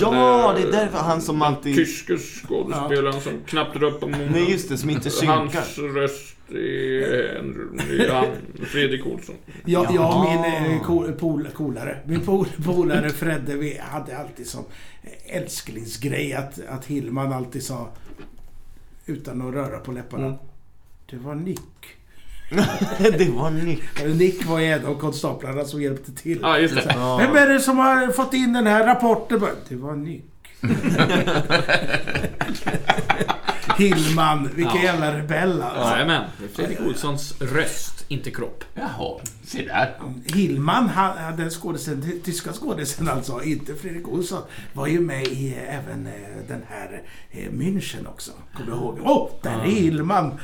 Speaker 4: Ja, det är därför han som alltid...
Speaker 2: Tyske skådespelaren som knappt rör på munnen.
Speaker 4: Nej, just det, som inte synkar.
Speaker 2: röst är Fredrik Olsson.
Speaker 3: Jag och min eh, cool, pol, coolare, min pol, polare Fredde, vi hade alltid som älsklingsgrej att, att Hillman alltid sa utan att röra på läpparna.
Speaker 4: Mm.
Speaker 3: Det var Nick.
Speaker 4: det var.
Speaker 3: Eller Nick var en av konstaplarna som hjälpte till.
Speaker 2: Ja, just det.
Speaker 4: Ja.
Speaker 3: Vem är det som har fått in den här rapporten? Det var Nick. Hillman, vilken
Speaker 2: Ja.
Speaker 3: jävla rebell alltså.
Speaker 2: Jajamän, Fredrik Olssons röst, inte kropp.
Speaker 1: Jaha, se där.
Speaker 3: Hillman, han, den skådisen, tyska skådisen alltså, inte Fredrik Olsson, var ju med i eh, även eh, den här eh, München också. Kommer jag ihåg. Åh, oh, där är Hillman!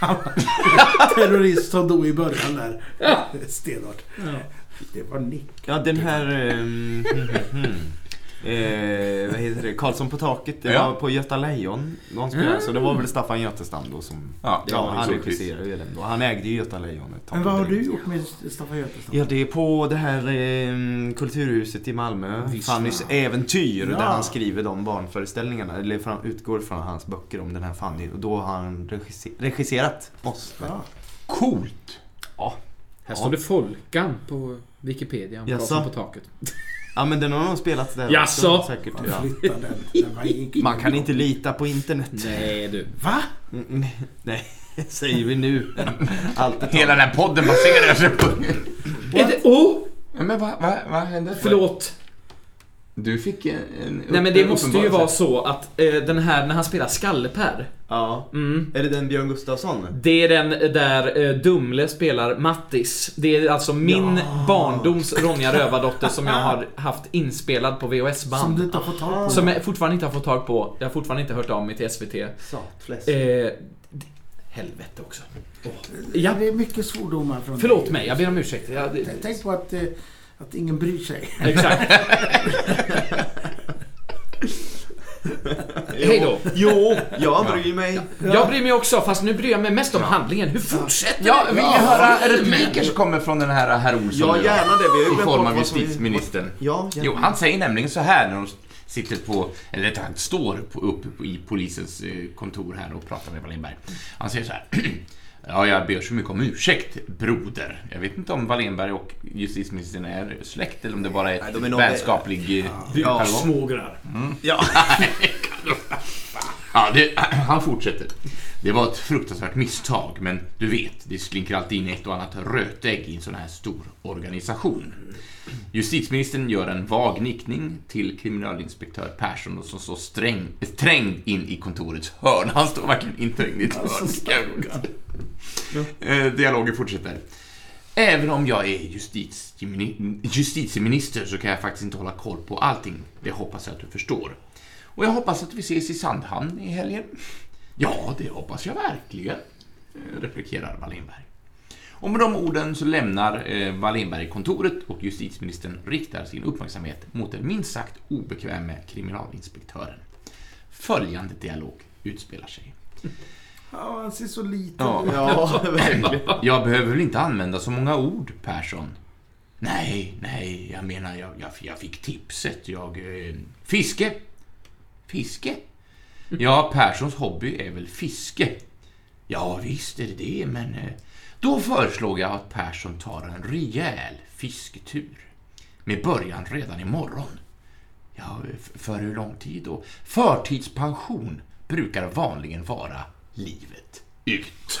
Speaker 3: Så- Han var terrorist som dog i början där. Stenhårt. Det var Nick.
Speaker 4: Ja, den här... ehm, eh, vad heter det? Karlsson på taket. Det
Speaker 1: Ja.
Speaker 4: var på Göta Lejon. De spelade, Så det var väl Staffan Götestam då som...
Speaker 1: Ja,
Speaker 4: Ja, han regisserade ju den då. Han ägde ju Göta Lejon ett tag.
Speaker 3: Men vad har du gjort med Staffan Götestam?
Speaker 4: Ja, det är på det här eh, kulturhuset i Malmö,
Speaker 3: Visst,
Speaker 4: Fannys
Speaker 3: ja.
Speaker 4: äventyr,
Speaker 3: Ja.
Speaker 4: där han skriver de barnföreställningarna, eller från, utgår från hans böcker om den här Fanny. Och då har han regisser, regisserat oss.
Speaker 3: Ja.
Speaker 1: Coolt.
Speaker 4: Ja.
Speaker 2: Här står det Folkan på Wikipedia
Speaker 4: Jaså?
Speaker 2: Karlsson på taket.
Speaker 4: ja, men den har nog spelats där
Speaker 2: Jaså?
Speaker 4: också, säkert.
Speaker 3: Man
Speaker 4: Ja.
Speaker 3: flyttade den. den var ingen-
Speaker 4: Man kan inte lita på internet.
Speaker 2: Nej du.
Speaker 3: Va?
Speaker 4: Mm, Nej, säger vi nu. Allt är
Speaker 1: Hela den här podden baserar sig på...
Speaker 2: Är det... Oh!
Speaker 1: Men vad vad vad hände?
Speaker 2: Förlåt.
Speaker 1: Du fick en... en
Speaker 2: Nej men det måste ju vara så att eh, den här när han spelar Skallepär.
Speaker 4: Ja.
Speaker 2: Mm.
Speaker 4: Är det den Björn Gustafsson?
Speaker 2: Det är den där eh, Dumle spelar Mattis. Det är alltså min
Speaker 3: Ja.
Speaker 2: barndoms Ronja Rövardotter som jag har haft inspelad på
Speaker 3: Som du
Speaker 2: VHS-band.
Speaker 3: inte har fått tag på?
Speaker 2: Som jag fortfarande inte har fått tag på. Jag har fortfarande inte hört av mig till SVT.
Speaker 4: Satfläsk.
Speaker 2: Eh, helvete också.
Speaker 3: Ja,
Speaker 2: Ja,
Speaker 3: det är mycket svordomar från
Speaker 2: förlåt
Speaker 3: dig.
Speaker 2: mig, jag ber om ursäkt. Jag,
Speaker 3: Tänk på att, eh, att ingen bryr sig.
Speaker 2: exakt. Hej då.
Speaker 4: Jo, jag bryr mig.
Speaker 2: Jag bryr mig också, fast nu bryr jag mig mest om handlingen. Hur fortsätter
Speaker 1: Ja,
Speaker 2: det?
Speaker 1: vill ni höra repliker som kommer från den här herr Olsson
Speaker 4: Ja, gärna det. Vi har ju
Speaker 1: I
Speaker 4: glömt
Speaker 1: form
Speaker 4: bort
Speaker 1: av
Speaker 4: vad som är-
Speaker 1: justitieministern.
Speaker 4: Ja, gärna.
Speaker 1: Jo, han säger nämligen så här när de sitter på, eller rättare sagt står på, uppe på- i polisens eh, kontor här och pratar med Wallenberg. Han säger så här. Ja, jag ber så mycket om ursäkt, broder. Jag vet inte om Wallenberg och justitieministern är släkt eller om det bara är
Speaker 4: Nej,
Speaker 1: ett
Speaker 4: de är
Speaker 1: vänskaplig... eh,
Speaker 4: Ja.
Speaker 1: jargong.
Speaker 2: Smågrar.
Speaker 4: Ja.
Speaker 1: Ja, det, han fortsätter. Det var ett fruktansvärt misstag, men du vet, det slinker alltid in ett och annat rötägg i en sån här stor organisation. Justitieministern gör en vag nickning till kriminalinspektör Persson som står sträng, trängd in i kontorets hörn. Han står verkligen inträngd i ett hörn. Ska jag- Eh, Dialogen fortsätter. Även om jag är justitiemini- justitieminister så kan jag faktiskt inte hålla koll på allting. Det hoppas jag att du förstår. Och jag hoppas att vi ses i Sandhamn i helgen. Ja, det hoppas jag verkligen, eh, replikerar Wallenberg. Och med de orden så lämnar eh, Wallenberg kontoret och justitieministern riktar sin uppmärksamhet mot den minst sagt obekväme kriminalinspektören. Följande dialog utspelar sig.
Speaker 3: Ja, han ser så liten
Speaker 1: Ja.
Speaker 3: ut.
Speaker 4: Ja, verkligen.
Speaker 1: Jag behöver väl inte använda så många ord, Persson? Nej, nej, jag menar, jag, jag, jag fick tipset. Jag... Eh, fiske? Fiske? Ja, Perssons hobby är väl fiske? Ja, visst är det det, men... Eh, då föreslår jag att Persson tar en rejäl fisketur. Med början redan imorgon. Ja, för hur lång tid då? Förtidspension brukar vanligen vara livet ut.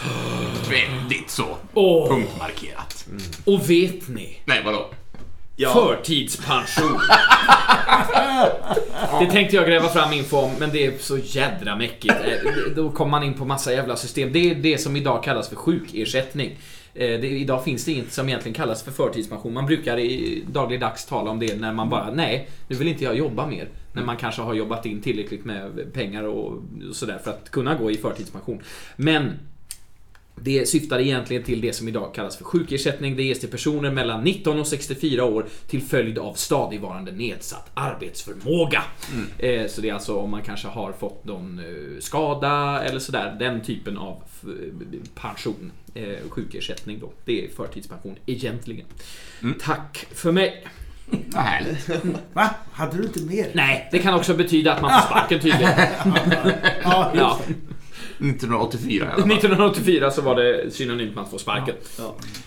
Speaker 1: Väldigt så
Speaker 2: Åh.
Speaker 1: punktmarkerat.
Speaker 2: Och vet ni?
Speaker 1: Nej, vadå?
Speaker 2: Förtidspension. Det tänkte jag gräva fram info om, men det är så jädra mäckigt. Eh, Då kommer man in på massa jävla system. Det är det som idag kallas för sjukersättning. Eh, Det, idag finns det inget som egentligen kallas för förtidspension. Man brukar i dagligdags tala om det när man bara, nej, nu vill inte jag jobba mer. När man kanske har jobbat in tillräckligt med pengar och sådär för att kunna gå i förtidspension. Men det syftar egentligen till det som idag kallas för sjukersättning. Det ges till personer mellan 19 och 64 år till följd av stadigvarande nedsatt arbetsförmåga. Eh, så det är alltså om man kanske har fått någon eh, skada eller sådär. Den typen av f- pension. Eh, sjukersättning då. Det är förtidspension egentligen. Tack för mig.
Speaker 1: Vad härligt.
Speaker 3: Va? Hade du inte mer?
Speaker 2: Nej, det kan också betyda att man får sparken tydligen.
Speaker 3: Ja,
Speaker 2: Ja.
Speaker 1: 1984 i alla fall.
Speaker 2: 1984 så var det synonymt med att få sparken.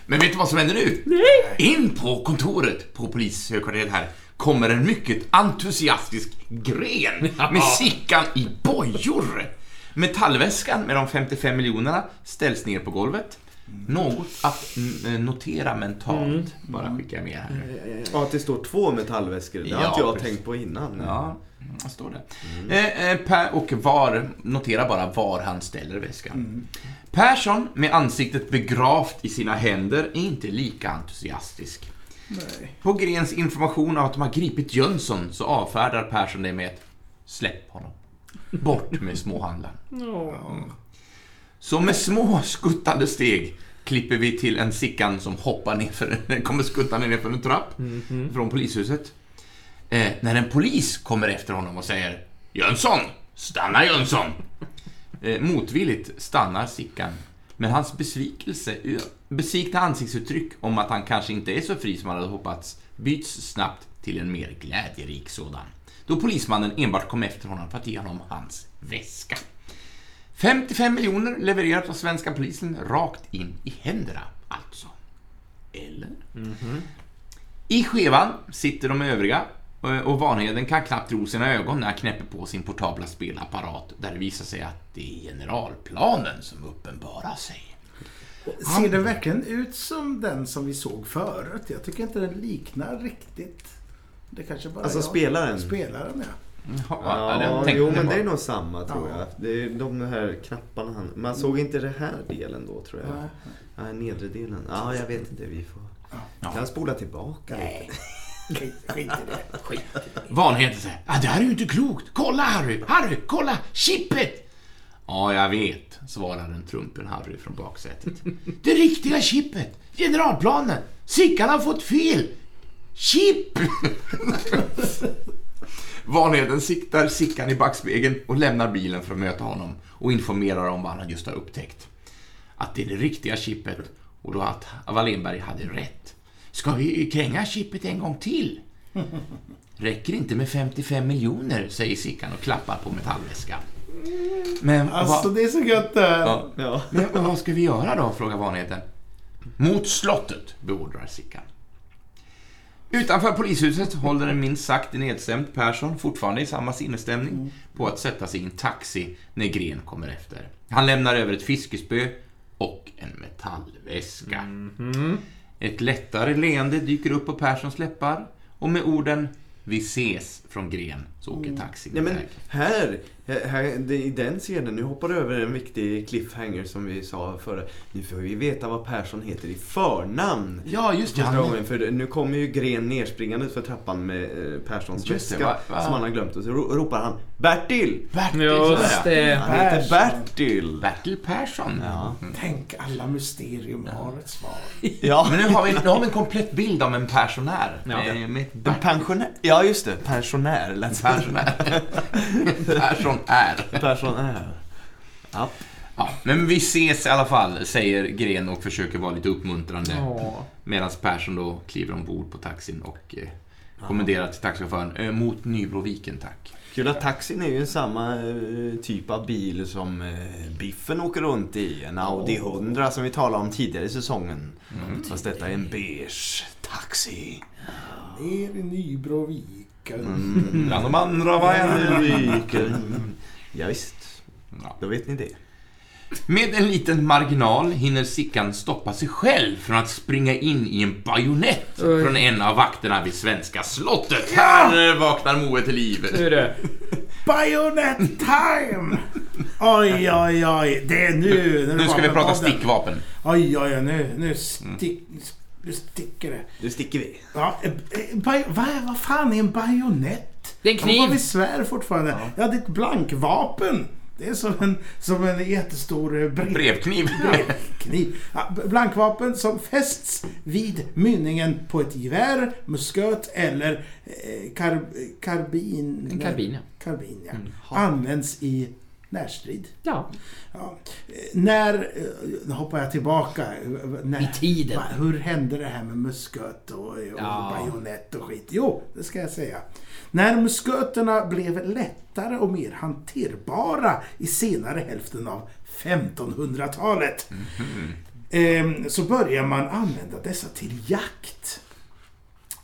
Speaker 1: Men vet du vad som händer nu? Nej! In på kontoret på polishögkvarteret här kommer en mycket entusiastisk gren med Sickan i bojor. Metallväskan med de 55 miljonerna ställs ner på golvet. Något att mm, notera mentalt, bara skickar jag med här.
Speaker 4: Ja, att det står två metallväskor. Det har
Speaker 1: Ja,
Speaker 4: inte jag
Speaker 1: precis.
Speaker 4: tänkt på innan.
Speaker 1: Ja, står det? Eh, eh, per, och var, notera bara var han ställer väskan. Persson, med ansiktet begravt i sina händer, är inte lika entusiastisk.
Speaker 3: Nej.
Speaker 1: På Grens information av att de har gripit Jönsson så avfärdar Persson det med ett Släpp honom. Bort med småhandlaren. Så med små skuttande steg klipper vi till en Sickan som hoppar ner för, kommer skuttande ner för en trapp från polishuset. Eh, när en polis kommer efter honom och säger Jönsson! Stanna Jönsson! Eh, motvilligt stannar Sickan. Men hans besvikelse, besvikna ansiktsuttryck om att han kanske inte är så fri som han hade hoppats byts snabbt till en mer glädjerik sådan. Då polismannen enbart kom efter honom för att ge honom hans väska. 55 miljoner levererat av svenska polisen rakt in i händerna, alltså. Eller? I skevan sitter de övriga och Vanheden kan knappt tro sina ögon när han knäpper på sin portabla spelapparat där det visar sig att det är generalplanen som uppenbarar sig.
Speaker 3: Ser den verkligen ut som den som vi såg förut? Jag tycker inte den liknar riktigt. Det kanske bara
Speaker 4: Alltså
Speaker 3: jag.
Speaker 4: spelaren?
Speaker 3: Spelaren, ja.
Speaker 1: Ja,
Speaker 4: Ja, jo
Speaker 1: jag
Speaker 4: men det är nog samma tror
Speaker 3: Ja.
Speaker 4: jag. Det är de här knapparna han... Man såg inte den här delen då tror jag.
Speaker 3: Nej.
Speaker 4: Nej, nedre delen. Ja, jag vet inte. Vi får...
Speaker 1: Ja.
Speaker 4: Kan spola tillbaka
Speaker 3: Nej. Skit skit i det.
Speaker 1: Vanheden säger ah, det här är ju inte klokt. Kolla Harry! Harry, kolla! Chippet! Ja, jag vet, svarar en trumpen Harry från baksätet. Det riktiga chippet! Generalplanen! Sickan har fått fel! Chip! Vanheden siktar Sickan i backspegeln och lämnar bilen för att möta honom och informerar om vad han just har upptäckt. Att det är det riktiga chippet och då att Wallenberg hade rätt. Ska vi kränga chippet en gång till? Räcker inte med 55 miljoner, säger Sickan och klappar på metallväskan. Men
Speaker 3: Alltså
Speaker 1: vad,
Speaker 3: det är så gött det här.
Speaker 1: ja,
Speaker 4: Ja.
Speaker 1: men vad ska vi göra då, frågar vanligheten. Mot slottet, beordrar Sickan. Utanför polishuset håller en minst sagt nedstämd Persson, fortfarande i samma sinnesstämning, på att sätta sig i en taxi när Gren kommer efter. Han lämnar över ett fiskespö och en metallväska. Ett lättare leende dyker upp på Perssons läppar och med orden ”Vi ses från Gren så åker taxin
Speaker 4: Nej men här, här, här i den scenen, nu hoppar du över en viktig cliffhanger som vi sa förra. Nu får vi veta vad Persson heter i förnamn.
Speaker 1: Ja, just det. Han,
Speaker 4: för nu kommer ju Gren nerspringande för trappan med eh, Perssons väska som han har glömt och så ro- ropar han Bertil!
Speaker 1: Bertil,
Speaker 2: Just det.
Speaker 4: Han heter
Speaker 3: Persson.
Speaker 4: Bertil!
Speaker 1: Bertil Persson.
Speaker 4: Ja.
Speaker 1: Mm.
Speaker 3: Tänk, alla mysterium har ett svar.
Speaker 4: Ja,
Speaker 1: Men nu har, vi, nu har vi en komplett bild av en pensionär.
Speaker 2: Ja.
Speaker 1: Med, med ett
Speaker 4: en pensionär. Ja, just det. Pensionär. lät som-
Speaker 1: pensionär. Persson är.
Speaker 4: Ja.
Speaker 1: Ja, men vi ses i alla fall, säger Gren och försöker vara lite uppmuntrande.
Speaker 2: Ja.
Speaker 1: Medan Persson då kliver ombord på taxin och eh, kommenderar till taxichauffören eh, mot Nybroviken, tack.
Speaker 4: Kul att taxin är ju samma eh, typ av bil som eh, Biffen åker runt i. En Audi 100 som vi talade om tidigare i säsongen. Fast detta är en beige taxi.
Speaker 3: Ner i Nybroviken.
Speaker 4: Mm.
Speaker 1: Bland de andra var en...
Speaker 4: Viken. Ja, visst.
Speaker 1: Ja.
Speaker 4: Då vet ni det.
Speaker 1: Med en liten marginal hinner Sickan stoppa sig själv från att springa in i en bajonett
Speaker 2: Oj.
Speaker 1: från en av vakterna vid svenska slottet. Här eh, vaknar Moe till liv.
Speaker 2: Nu är det.
Speaker 3: Bayonet time! Oj, oj, oj. Det är nu. när
Speaker 1: Nu ska vi prata stickvapen.
Speaker 3: Oj, oj, oj. Nu, nu, stick, nu sticker det.
Speaker 4: Nu sticker vi.
Speaker 3: Ja, eh, eh, vad, vad fan är en bajonett?
Speaker 2: Det är en kniv.
Speaker 3: Ja, vad vi svär fortfarande. Ja. det är ett blankvapen. Det är som en, som en jättestor eh, brev,
Speaker 1: Brevkniv.
Speaker 3: brevkniv. Ja, blankvapen som fästs vid mynningen på ett gevär, musköt eller eh, kar, karbin.
Speaker 2: En karbin, ja.
Speaker 3: Karbin, ja.
Speaker 2: Mm.
Speaker 3: Används i närstrid.
Speaker 2: Ja.
Speaker 3: Ja. Eh, När, eh, nu hoppar jag tillbaka. När,
Speaker 2: I tiden.
Speaker 3: Va, hur hände det här med musköt och, och
Speaker 2: Ja.
Speaker 3: bajonett och skit? Jo, det ska jag säga. När musköterna blev lättare och mer hanterbara i senare hälften av 1500-talet eh, så börjar man använda dessa till jakt.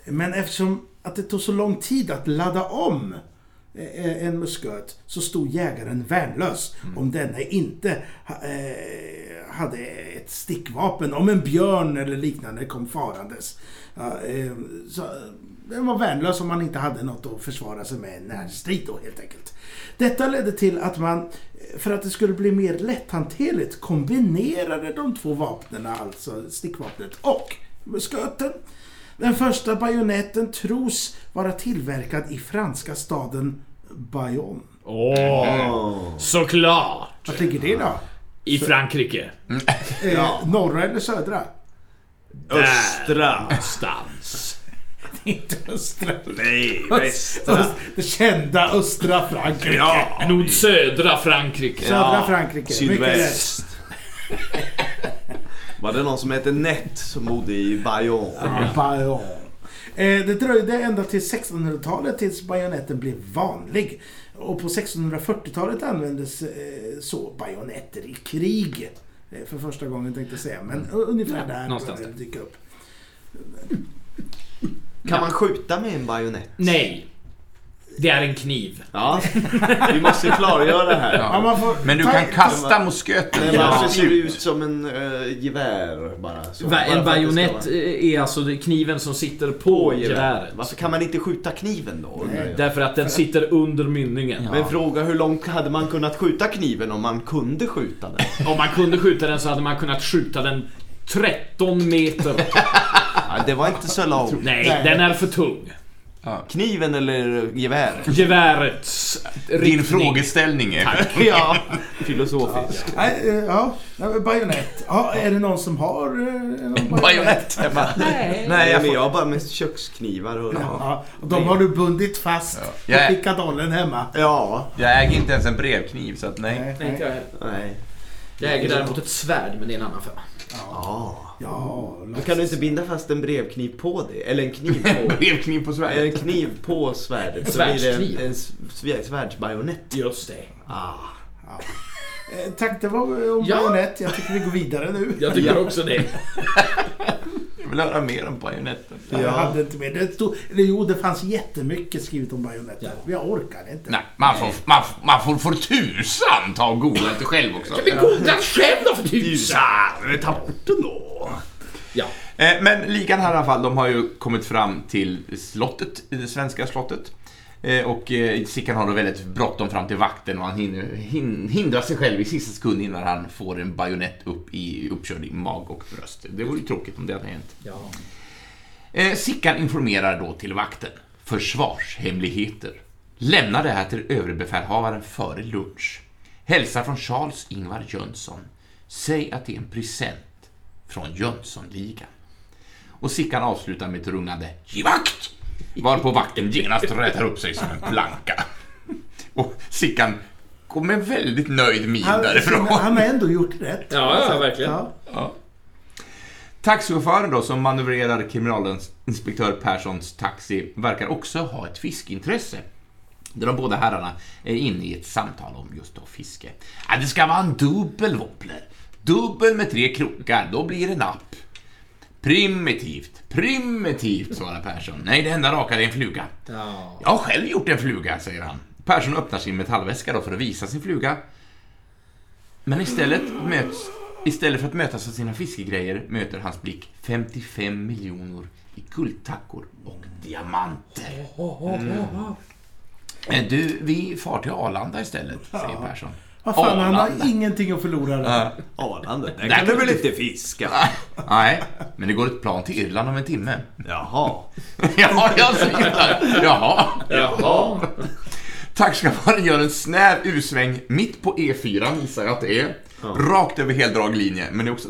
Speaker 3: Men eftersom att det tog så lång tid att ladda om en musköt så stod jägaren värnlös om denne inte eh, hade ett stickvapen. Om en björn eller liknande kom farandes. Ja, eh, så, eh, den var värnlös om man inte hade något att försvara sig med närstrid då helt enkelt. Detta ledde till att man, eh, för att det skulle bli mer lätthanterligt, kombinerade de två vapnen, alltså stickvapnet och musköten. Den första bajonetten tros vara tillverkad i franska staden Bayonne.
Speaker 2: Åh, såklart.
Speaker 3: Vart ligger det då?
Speaker 2: I Frankrike.
Speaker 3: Eh, norra eller södra?
Speaker 4: Östra.
Speaker 2: Någonstans.
Speaker 3: Inte östra.
Speaker 4: Nej,
Speaker 3: Öst, det kända östra Frankrike.
Speaker 2: Ja, nordsödra Frankrike.
Speaker 3: Södra Frankrike. Rätt.
Speaker 4: Sydväst. Var det någon som hette Nett som bodde i Bayonne?
Speaker 3: Ja, Bayonne. Eh, Det dröjde ända till 1600-talet tills bajonetten blev vanlig. Och på 1640-talet användes eh, så bajonetter i krig. Eh, För första gången tänkte jag säga, men u- ungefär
Speaker 2: Ja,
Speaker 3: där
Speaker 2: någonstans
Speaker 3: började det dyka upp.
Speaker 4: Kan man skjuta med en bajonett?
Speaker 2: Nej. Det är en kniv.
Speaker 4: Ja, vi måste klargöra det här.
Speaker 3: Ja, man får
Speaker 1: Men du
Speaker 3: ta-
Speaker 1: kan kasta musköten
Speaker 4: varför
Speaker 1: att
Speaker 4: ser det ut som en uh, gevär bara? Så.
Speaker 2: Va- En bajonett
Speaker 4: vara-
Speaker 2: är alltså kniven som sitter på
Speaker 4: på gevär.
Speaker 2: geväret.
Speaker 4: Varför kan man inte skjuta kniven då? jag?
Speaker 2: Därför att den sitter under mynningen.
Speaker 4: Men fråga hur långt hade man kunnat skjuta kniven om man kunde skjuta den?
Speaker 2: Om man kunde skjuta den så hade man kunnat skjuta den 13 meter.
Speaker 4: Ja, det var inte så långt.
Speaker 2: Nej, den är för tung.
Speaker 4: Kniven eller geväret?
Speaker 2: Gevärets
Speaker 1: Din
Speaker 2: riktning.
Speaker 1: frågeställning är...
Speaker 4: Ja, filosofisk.
Speaker 3: Nej, eh, ja, bajonett. Ja, är det någon som har eh, någon
Speaker 1: Bajonett. Bara,
Speaker 2: Nej.
Speaker 1: Nej, jag får...
Speaker 4: jag har bara med köksknivar och...
Speaker 3: Ja, och de har du bundit fast
Speaker 1: Ja.
Speaker 3: på pickadollen hemma.
Speaker 4: Ja.
Speaker 1: Jag äger inte ens en brevkniv, så att nej.
Speaker 2: Nej, inte jag heller.
Speaker 4: Nej.
Speaker 2: Jag äger däremot ett svärd, men det är en annan femma.
Speaker 4: Ja.
Speaker 3: Ja,
Speaker 4: Då kan du inte binda fast en brevkniv på det? Eller en kniv på...
Speaker 1: Brevkniv på
Speaker 4: En
Speaker 1: Sverige.
Speaker 4: kniv på svärdet.
Speaker 2: En
Speaker 4: Så blir det en, en svär- svärdsbajonett.
Speaker 2: Just det.
Speaker 4: Ah.
Speaker 3: Eh, Tack, det var om
Speaker 2: Ja.
Speaker 3: bajonett. Jag tycker vi går vidare nu.
Speaker 2: Jag tycker också det.
Speaker 1: Jag vill höra mer om bajonetten.
Speaker 3: Jag
Speaker 4: Ja.
Speaker 3: hade inte med. Det stod, eller jo, det fanns jättemycket skrivet om bajonetter.
Speaker 2: Ja.
Speaker 3: Jag orkar inte.
Speaker 1: Nej, man får, man, får- man får för tusan ta och googla lite själv också.
Speaker 2: Men googla själv då för tusan!
Speaker 4: Ta bort den då.
Speaker 2: Ja.
Speaker 1: Eh, Men ligan här i alla fall, de har ju kommit fram till slottet, det svenska slottet. Eh, Och eh, Sickan har då väldigt bråttom fram till vakten och han hinner, hin, hindrar sig själv i sista sekund innan han får en bajonett upp i, uppkörd i mag och bröst. Det vore ju tråkigt om det hade hänt.
Speaker 2: Ja.
Speaker 1: Sickan informerar då till vakten. Försvarshemligheter. Lämna det här till överbefälhavaren före lunch. Hälsa från Charles Ingvar Jönsson. Säg att det är en present från Jönssonligan. Och Sickan avslutar med ett rungande givakt! Varpå vakten genast rätar upp sig som en planka. Och Sickan går med väldigt nöjd min
Speaker 3: Han,
Speaker 1: därifrån.
Speaker 3: han har ändå gjort rätt.
Speaker 2: Ja, ja, verkligen.
Speaker 3: Ja.
Speaker 1: Taxichauffören då som manövrerar kriminalinspektör Perssons taxi verkar också ha ett fiskeintresse. Där de båda herrarna är inne i ett samtal om just då fiske. Ja, det ska vara en dubbel wobbler. Dubbel med tre krokar, då blir det napp. Primitivt, primitivt, svarar Persson. Nej, det enda raka är en fluga.
Speaker 2: Ja.
Speaker 1: Jag har själv gjort en fluga, säger han. Persson öppnar sin metallväska då för att visa sin fluga. Men istället, möts, istället för att mötas av sina fiskegrejer möter hans blick 55 miljoner i guldtackor och diamanter. Eh, Du, vi far till Arlanda istället, säger Persson.
Speaker 3: Vad fan, han har ingenting att förlora.
Speaker 1: Ja.
Speaker 4: Där
Speaker 1: Där
Speaker 4: kan du väl inte fiska?
Speaker 1: Nej, men det går ett plan till Irland om en timme.
Speaker 4: Jaha.
Speaker 1: Ja, jag ser det. Jaha.
Speaker 2: Jaha.
Speaker 1: Taxichauffören gör en snäv U-sväng mitt på E4, gissar jag att det är. Rakt över heldrag linje, men det är också...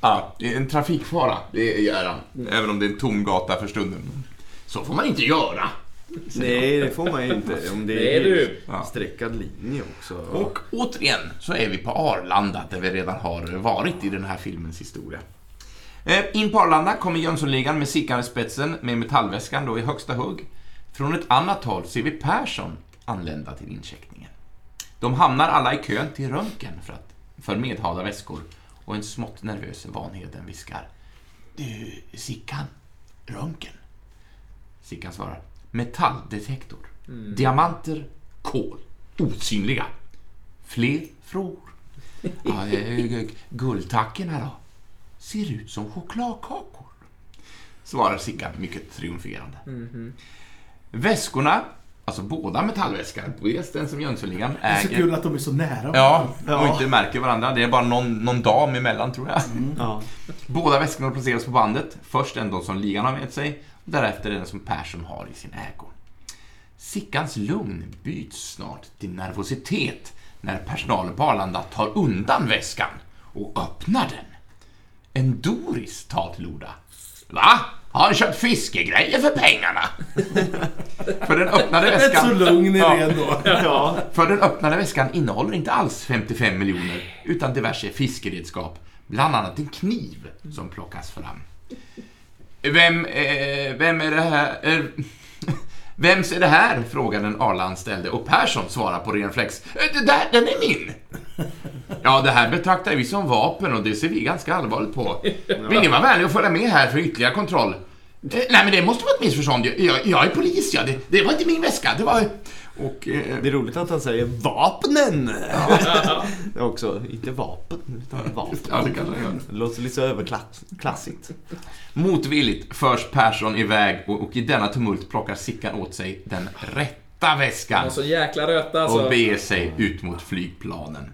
Speaker 1: ja, det är en trafikfara, det gör han. Även om det är en tom gata för stunden. Så får man inte göra.
Speaker 4: Nej, det får man ju inte. Om det
Speaker 2: Nej,
Speaker 4: är
Speaker 2: du.
Speaker 4: streckad linje också.
Speaker 1: Och återigen så är vi på Arlanda, där vi redan har varit i den här filmens historia. Eh, In på Arlanda kommer Jönssonligan med Sickan i spetsen med metallväskan då i högsta hugg. Från ett annat håll ser vi Persson anlända till incheckningen. De hamnar alla i kön till röntgen för, att, för medhavda väskor och en smått nervös Vanheden viskar. Du, Sickan, röntgen? Sickan svarar. Metalldetektor. Diamanter, kol. Osynliga. Fler frågor? Ja, guldtackorna då? Ser ut som chokladkakor. Svarar Sickan mycket triumferande. Väskorna, alltså båda metallväskan, dels den som Jönssonligan
Speaker 3: Det är så
Speaker 1: äger.
Speaker 3: kul att de är så nära.
Speaker 1: Ja, och
Speaker 4: Ja.
Speaker 1: inte märker varandra. Det är bara någon, någon dam emellan tror jag.
Speaker 4: Ja.
Speaker 1: Båda väskorna placeras på bandet. Först den som ligan har med sig, och därefter den som Persson har i sin ägo. Sickans lugn byts snart till nervositet när personalen på Arlanda tar undan väskan och öppnar den. En Doris tar till orda. Va? Har han köpt fiskegrejer för pengarna? för den öppnade
Speaker 3: Rätt
Speaker 1: väskan...
Speaker 3: så lugn är det ändå.
Speaker 4: ja.
Speaker 1: För den öppnade väskan innehåller inte alls 55 miljoner utan diverse fiskeredskap, bland annat en kniv som plockas fram. Vem, eh, vem är det här? Eh, vems är det här? frågar den Arla-anställde och Persson svarar på ren flex. "Eh, Det där, den är min! Ja, det här betraktar vi som vapen och det ser vi ganska allvarligt på. Vill ni vara vänliga och följa med här för ytterligare kontroll? Nej, men det måste vara ett missförstånd. Jag, jag, jag är polis, ja. Det, det var inte min väska. Det var... Och... Eh,
Speaker 4: Det är roligt att han säger vapnen. Det är också, inte vapen, utan vapen.
Speaker 1: Ja, det kanske.
Speaker 4: Det låter lite så överklassigt.
Speaker 1: Motvilligt förs Persson iväg och, och i denna tumult plockar Sickan åt sig den rätta väskan
Speaker 2: Och så jäkla röta alltså.
Speaker 1: och beger sig ut mot flygplanen.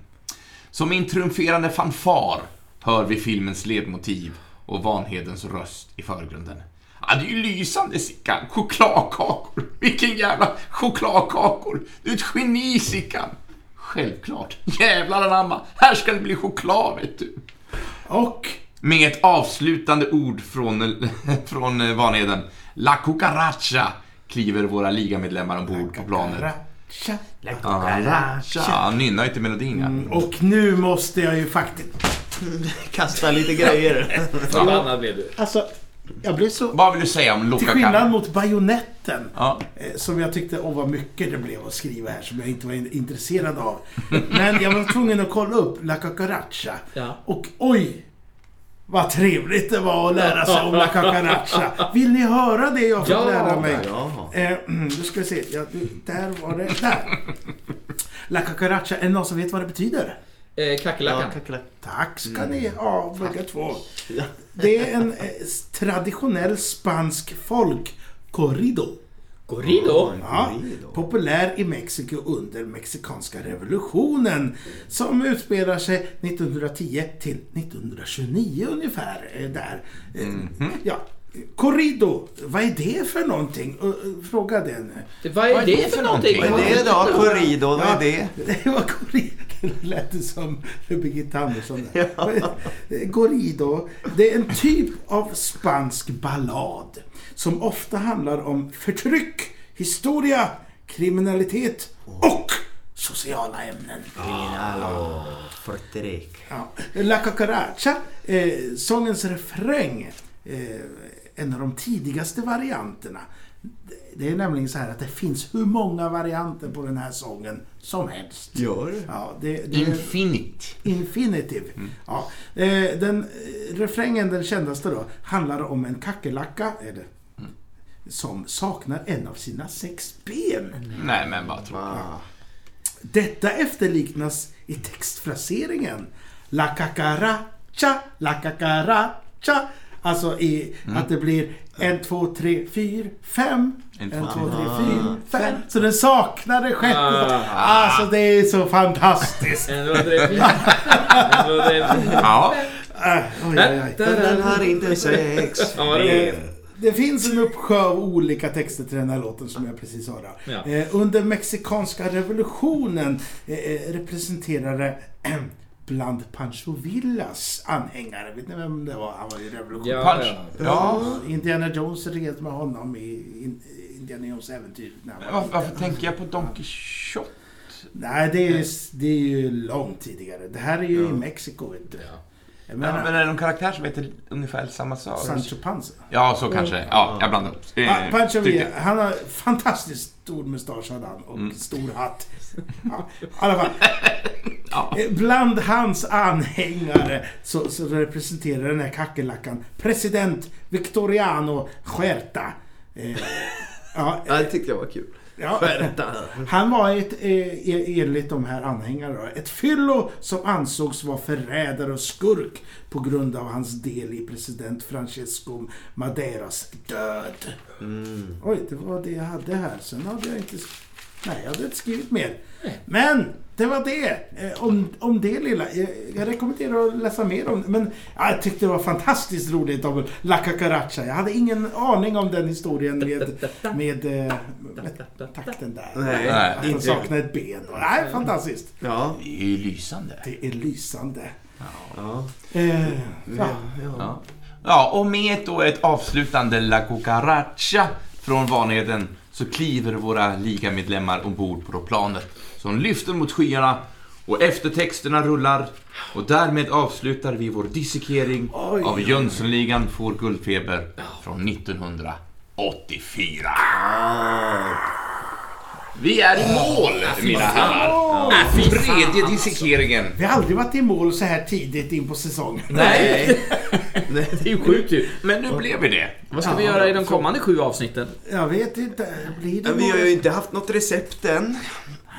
Speaker 1: Som en triumferande fanfar hör vi filmens ledmotiv och Vanhedens röst i förgrunden. Ja, det är ju lysande Sickan. Chokladkakor. Vilken jävla chokladkakor. Du är ett geni Sickan. Självklart. Jävlar anamma. Här ska det bli choklad vet du.
Speaker 3: Och
Speaker 1: Med ett avslutande ord från, från eh, Vanheden. La cucaracha kliver våra ligamedlemmar ombord på planet.
Speaker 3: Racha,
Speaker 1: Cucaracha. Han nynnar ju till melodin ja.
Speaker 3: Och nu måste jag ju faktiskt...
Speaker 4: Kasta lite grejer.
Speaker 2: Förbannad blev du.
Speaker 3: Alltså, jag blev så...
Speaker 1: Vad vill du säga om
Speaker 3: Till
Speaker 1: Loka
Speaker 3: skillnad mot bajonetten
Speaker 1: Ja.
Speaker 3: eh, som jag tyckte, åh vad mycket det blev att skriva här som jag inte var in- intresserad av. Men jag var tvungen att kolla upp La Cucaracha.
Speaker 2: Ja.
Speaker 3: Och oj! Vad trevligt det var att lära sig om La Cucaracha. Vill ni höra det jag fått
Speaker 2: Ja.
Speaker 3: lära mig?
Speaker 4: Jaha.
Speaker 3: Eh, då ska vi se. Ja, där var det. Där! La Cucaracha, är det någon som vet vad det betyder?
Speaker 2: Eh, Kackerlackan.
Speaker 3: Tack ska ni ha båda två. Det är en eh, traditionell spansk folkcorrido.
Speaker 2: Corrido?
Speaker 3: Ja, populär i Mexiko under mexikanska revolutionen som utspelar sig 1910 till 1929 ungefär. eh, Där. Eh, Ja, Corrido, vad är det för någonting? Eh, eh, Fråga den.
Speaker 2: Vad är det för någonting?
Speaker 4: Vad är det då? Corrido, vad är det?
Speaker 3: Det var Corrido. Det lät det som Birgitta Andersson. Eh, Corrido, det är en typ av spansk ballad som ofta handlar om förtryck, historia, kriminalitet och sociala ämnen.
Speaker 4: Criminalo, förtryck.
Speaker 3: Ja. La Cucaracha, eh, sångens refräng, eh, en av de tidigaste varianterna. Det är nämligen så här att det finns hur många varianter på den här sången som helst.
Speaker 4: Gör?
Speaker 3: Ja, det, det
Speaker 1: Infinite.
Speaker 3: Infinitive. Ja. Eh, den, eh, refrängen, den kändaste då, handlar om en kackerlacka eller, som saknar en av sina sex ben.
Speaker 1: Nej, men vad tror
Speaker 4: Ah.
Speaker 3: Detta efterliknas i textfraseringen. La cacaracha, la cacaracha. Alltså i att det blir en, två, tre, fyra, fem.
Speaker 1: En, två,
Speaker 3: tre, fyra, fem. Så den saknar det sjätte.
Speaker 2: Ah.
Speaker 3: Alltså det är så fantastiskt.
Speaker 2: En, två, tre, fyra. En, två, tre, fyra.
Speaker 1: Ja,
Speaker 3: Äh, oj, oj, oj.
Speaker 4: Den har inte sex
Speaker 2: roligt.
Speaker 3: Eh, Det finns en uppsjö av olika texter till den här låten som jag precis sa. då.
Speaker 2: Ja.
Speaker 3: Eh, Under mexikanska revolutionen eh, eh, representerade bland Pancho Villas anhängare, vet ni vem det var? Han var ju revolutionär.
Speaker 2: Ja, ja.
Speaker 1: Ja.
Speaker 3: Indiana Jones red med honom i In- Indiana Jones äventyr. när han var
Speaker 1: Varför, varför tänker jag på Don Quijote?
Speaker 3: Nej, det är, ju, det är ju långt tidigare. Det här är ju i Mexiko, vet du.
Speaker 2: Ja,
Speaker 3: menar,
Speaker 1: men är det någon karaktär som heter ungefär samma sak?
Speaker 3: Sancho Panza.
Speaker 1: Ja, så kanske. Ja, jag blandar upp. Eh,
Speaker 3: Ja, Pancho Villa, han har fantastiskt stor mustasch hade han och
Speaker 1: Mm.
Speaker 3: stor hatt. Ja, I alla fall.
Speaker 1: Ja.
Speaker 3: Eh, Bland hans anhängare så, så representerar den här kackerlackan president Victoriano Huerta. Eh, ja,
Speaker 4: Ja, det tyckte jag var kul.
Speaker 3: Ja, han var ett, eh, enligt de här anhängarna, ett fyllo som ansågs vara förrädare och skurk på grund av hans del i president Francesco Maderas död.
Speaker 4: Mm.
Speaker 3: Oj, det var det jag hade här. Sen hade jag inte... Nej, jag hade inte skrivit mer. Men, det var det. Eh, om, om det lilla. Jag, jag rekommenderar att läsa mer om det. Men ja, jag tyckte det var fantastiskt roligt av La Cucaracha. Jag hade ingen aning om den historien med, med, eh, med takten där.
Speaker 4: Nej,
Speaker 1: Nej.
Speaker 3: Att han saknar ett ben. Nej, fantastiskt.
Speaker 4: Ja.
Speaker 1: Det är ju lysande.
Speaker 3: Det är lysande.
Speaker 4: Ja.
Speaker 3: Eh, ja.
Speaker 1: Ja. ja, och med då ett avslutande La Cucaracha från Vanheden så kliver våra ligamedlemmar ombord på planet som lyfter mot skyarna och eftertexterna rullar och därmed avslutar vi vår dissekering
Speaker 3: Oj.
Speaker 1: av Jönssonligan får guldfeber från 1984. Vi är i mål, mina herrar. Tredje dissekeringen.
Speaker 3: Vi har aldrig varit i mål så här tidigt in på säsongen.
Speaker 2: Nej, det är ju sjukt ju.
Speaker 1: Men nu blev vi det.
Speaker 2: Vad ska vi göra i de kommande sju avsnitten?
Speaker 3: Jag vet inte. Blir det
Speaker 4: Men vi har
Speaker 3: mål?
Speaker 4: ju inte haft något recept än.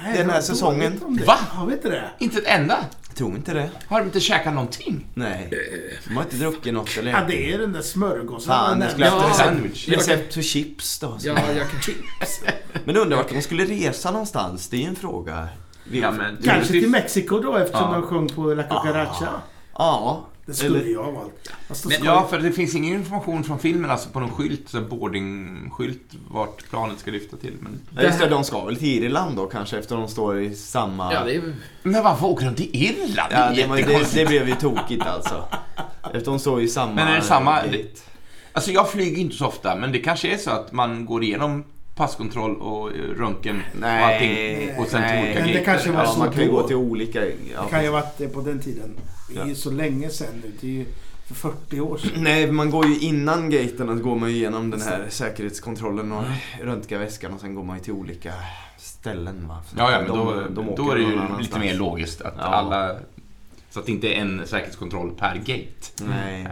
Speaker 3: Nej,
Speaker 4: den här
Speaker 3: vad
Speaker 4: säsongen.
Speaker 3: dåligt om det.
Speaker 1: Va?
Speaker 3: Har vi inte det?
Speaker 1: Inte ett enda.
Speaker 4: Jag tror inte det.
Speaker 1: Har de inte käkat någonting?
Speaker 4: Nej. De har inte druckit något eller
Speaker 3: Ja, det är den där smörgåsen.
Speaker 4: Fan, jag skulle haft
Speaker 2: Ja.
Speaker 4: recept,
Speaker 1: Sandwich.
Speaker 4: recept för chips då.
Speaker 2: Ja, jag kan...
Speaker 4: Men undrar vart de skulle resa någonstans? Det är ju en fråga. Vi-
Speaker 1: Ja, men-
Speaker 3: Kanske till Mexiko då eftersom
Speaker 1: Ja.
Speaker 3: de sjöng på La Cucaracha.
Speaker 4: Ja.
Speaker 3: Det skulle
Speaker 4: Eller-
Speaker 3: jag ha valt. Då
Speaker 1: Men, ja, för det finns ingen information från filmen, alltså på någon skylt, så boardingskylt, vart planet ska lyfta till. Men,
Speaker 4: Ja, just det, de ska väl till Irland då kanske efter de står i samma...
Speaker 2: Ja, det är...
Speaker 1: men varför åker de till Irland?
Speaker 4: Ja,
Speaker 1: det
Speaker 4: det, det, det blev ju tokigt alltså. Efter de står i samma...
Speaker 1: Men är det samma-
Speaker 4: gate.
Speaker 1: Alltså jag flyger inte så ofta, men det kanske är så att man går igenom passkontroll och eh, röntgen
Speaker 4: Nej,
Speaker 1: och allting och sen till
Speaker 4: nej.
Speaker 1: olika
Speaker 3: Men det kanske var
Speaker 4: Ja,
Speaker 3: så
Speaker 4: man kan ju gå till olika... Ja.
Speaker 3: Det kan ju ha varit på den tiden. Det är ju så länge sedan nu. Det är ju för 40 år sedan.
Speaker 4: Nej, man går ju innan gaten och går man ju igenom den här säkerhetskontrollen och röntgar väskan och sen går man ju till olika ställen va. Så
Speaker 1: Ja, ja, men
Speaker 4: de-
Speaker 1: då,
Speaker 4: de
Speaker 1: då är det ju
Speaker 4: annanstans.
Speaker 1: lite mer logiskt att
Speaker 4: Ja.
Speaker 1: alla... Så att det inte är en säkerhetskontroll per gate.
Speaker 4: Nej.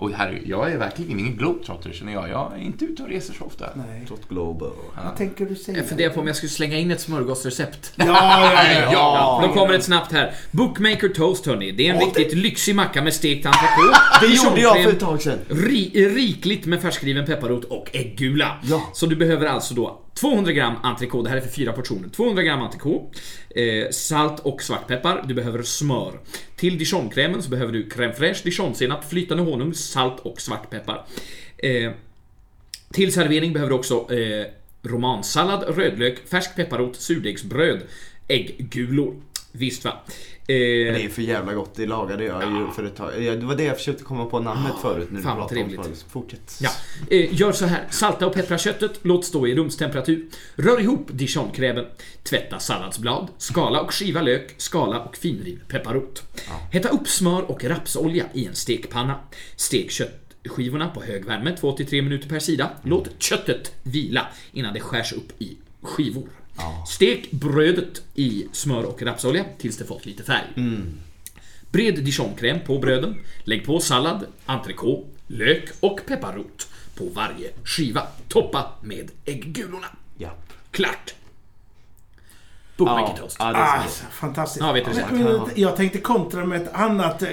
Speaker 1: Och herregud, jag är verkligen ingen globetrotter känner jag. Jag är inte ute och reser så ofta.
Speaker 3: Nej.
Speaker 4: Tot Global.
Speaker 3: Vad tänker du säga?
Speaker 2: Jag funderar på om jag skulle slänga in ett smörgåsrecept.
Speaker 3: Ja, ja, ja.
Speaker 1: Ja.
Speaker 2: Då kommer ett snabbt här. Bookmaker Toast hörni. Det är en riktigt lyxig macka med stekt entrecote.
Speaker 4: Det gjorde jag för ett tag sedan.
Speaker 2: Ri, rikligt med färskriven pepparrot och äggula.
Speaker 4: Ja.
Speaker 2: Så du behöver alltså då 200 gram entrecote, det här är för fyra portioner. 200 gram entrecote, eh, salt och svartpeppar, du behöver smör. Till dijonkrämen så behöver du crème fraîche, dijonsenap, flytande honung, salt och svartpeppar. Eh, till servering behöver du också eh, romansallad, rödlök, färsk pepparrot, surdegsbröd, ägggulor. Visst va? Eh,
Speaker 4: Det är för jävla gott, det lagade jag ju för ett tag. Ja, Det var det jag försökte komma på namnet förut när du
Speaker 2: fan vad trevligt.
Speaker 4: Fortsätt.
Speaker 2: Ja, eh, gör så här. Salta och peppra köttet, låt stå i rumstemperatur. Rör ihop dijonkrämen. Tvätta salladsblad. Skala och skiva lök. Skala och finriv pepparrot. Hetta upp smör och rapsolja i en stekpanna. Stek köttskivorna på hög värme 2-3 minuter per sida. Låt köttet vila innan det skärs upp i skivor. Stek brödet i smör och rapsolja tills det fått lite färg. Bred dijonkräm på bröden. Lägg på sallad, entrecote, lök och pepparrot på varje skiva. Toppa med ägggulorna.
Speaker 4: Ja.
Speaker 2: Klart! Bookmaker
Speaker 4: Ja,
Speaker 2: toast.
Speaker 4: ja, det är
Speaker 3: Ah,
Speaker 4: så.
Speaker 3: fantastiskt.
Speaker 2: Ja, vet du
Speaker 3: men, men, jag tänkte kontra med ett annat eh,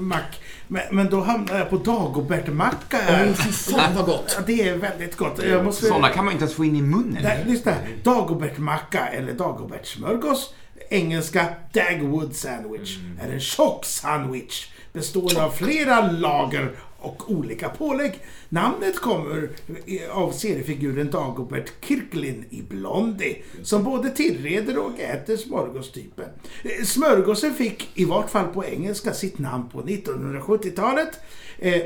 Speaker 3: mack. Men, men då hamnade jag på Dagobert-macka.
Speaker 2: Åh, fy fan vad gott!
Speaker 3: Det är väldigt gott. Jag måste...
Speaker 1: Sådana kan man inte ens få in i munnen.
Speaker 3: Nej, lyssna här. Dagobert-macka eller Dagobert-smörgås. Engelska Dagwood sandwich är en tjock sandwich bestående av flera lager och olika pålägg. Namnet kommer av seriefiguren Dagobert Kirklin i Blondie som både tillreder och äter smörgåstypen. Eh, smörgåsen fick, i vart fall på engelska, sitt namn på 1970-talet. Eh,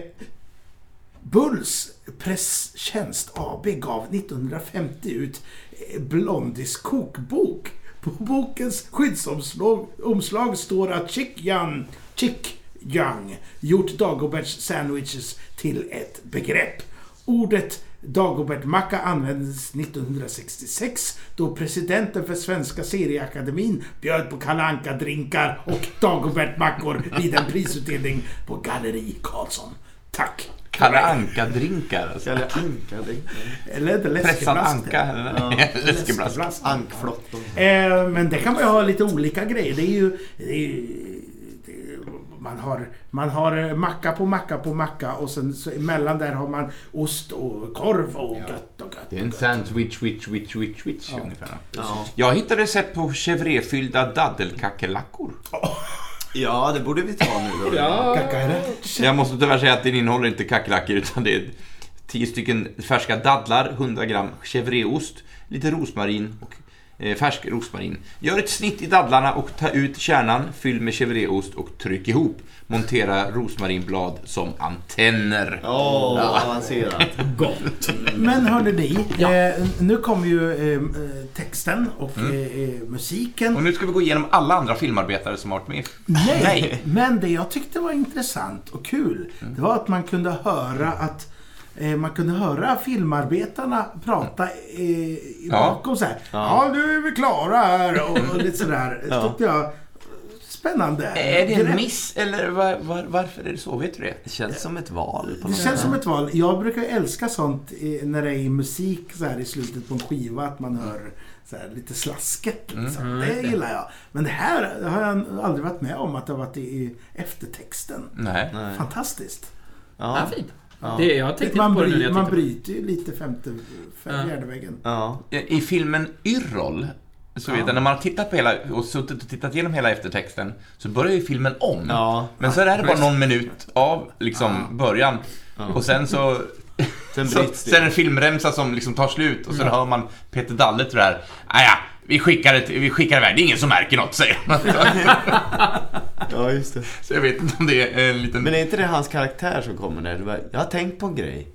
Speaker 3: Bulls presstjänst AB gav 1950 ut eh, Blondies kokbok. På bokens skyddsomslag står att Chick Jan, Chick Young gjort Dagoberts sandwiches till ett begrepp. Ordet Dagobert-macka användes 1966 då presidenten för Svenska Serieakademin bjöd på kalanka drinkar och Dagobert-mackor vid en prisutdelning på Galleri Karlsson. Tack!
Speaker 1: Kalle Anka-drinkar. Alltså.
Speaker 4: Eller ankade.
Speaker 3: Eller
Speaker 1: Pressad anka. Eller läskeblask.
Speaker 3: Läskeblast.
Speaker 4: Ankflott.
Speaker 3: Eh, men det kan man ju ha lite olika grejer. Det är ju... Det är ju man har, man har eh, macka på macka på macka och sen så emellan där har man ost och korv och gött och gött.
Speaker 1: Det är en sandwich, witch, witch, witch, witch ungefär.
Speaker 4: Ja.
Speaker 1: Jag hittade recept på chèvréfyllda daddelkackerlackor.
Speaker 4: ja, det borde vi ta nu då.
Speaker 2: Ja,
Speaker 1: Jag måste tyvärr säga att den innehåller inte kackerlackor utan det är 10 stycken färska dadlar, 100 gram chèvréost, lite rosmarin och färsk rosmarin. Gör ett snitt i dadlarna och ta ut kärnan, fyll med chèvréost och tryck ihop. Montera rosmarinblad som antenner.
Speaker 4: Åh, vad avancerat.
Speaker 2: gott.
Speaker 3: Men hörde ni,
Speaker 2: Ja.
Speaker 3: eh, nu kommer ju eh, eh, texten och
Speaker 1: Mm.
Speaker 3: eh, eh, musiken.
Speaker 1: Och nu ska vi gå igenom alla andra filmarbetare som har varit med.
Speaker 3: Nej,
Speaker 1: Nej.
Speaker 3: men det jag tyckte var intressant och kul,
Speaker 1: Mm.
Speaker 3: det var att man kunde höra att eh, man kunde höra filmarbetarna prata eh,
Speaker 1: Ja.
Speaker 3: bakom så här. Ja. nu är vi klara här och, och lite sådär.
Speaker 4: Ja.
Speaker 3: jag spännande.
Speaker 1: Är det en
Speaker 3: grepp.
Speaker 1: miss eller var, var, varför är det så? Vet du det?
Speaker 4: Det känns som ett val. På
Speaker 3: Det känns
Speaker 4: sätt.
Speaker 3: som ett val. Jag brukar älska sånt eh, när det är i musik så här i slutet på en skiva, att man hör så här, lite slasket. Liksom.
Speaker 2: Mm.
Speaker 3: Det gillar jag. Men det här har jag aldrig varit med om, att det har varit i, eftertexten.
Speaker 1: Nej.
Speaker 3: Fantastiskt.
Speaker 2: Ja,
Speaker 4: Ja.
Speaker 2: fint.
Speaker 4: Ja.
Speaker 2: Det, jag tänkte
Speaker 3: Man,
Speaker 2: det nu när
Speaker 3: bry,
Speaker 2: jag
Speaker 3: man bryter ju lite femte, fem,
Speaker 2: Ja.
Speaker 3: fjärde väggen.
Speaker 4: Ja.
Speaker 1: I filmen Yrrol, så jag, när man har tittat på hela och suttit och tittat igenom hela eftertexten, så börjar ju filmen om.
Speaker 4: Ja.
Speaker 1: Men så är det bara någon minut av liksom början. Och sen så...
Speaker 4: Sen
Speaker 1: så sen är det
Speaker 4: det.
Speaker 1: en filmremsa som liksom tar slut och så hör man Peter Dalle det här. "Ah, ja, vi skickar, det, vi skickar iväg, det är ingen som märker något, säger han.
Speaker 4: Ja, just det.
Speaker 1: Så jag vet inte om det är en liten...
Speaker 4: Men är inte det hans karaktär som kommer där? Jag har tänkt på en grej.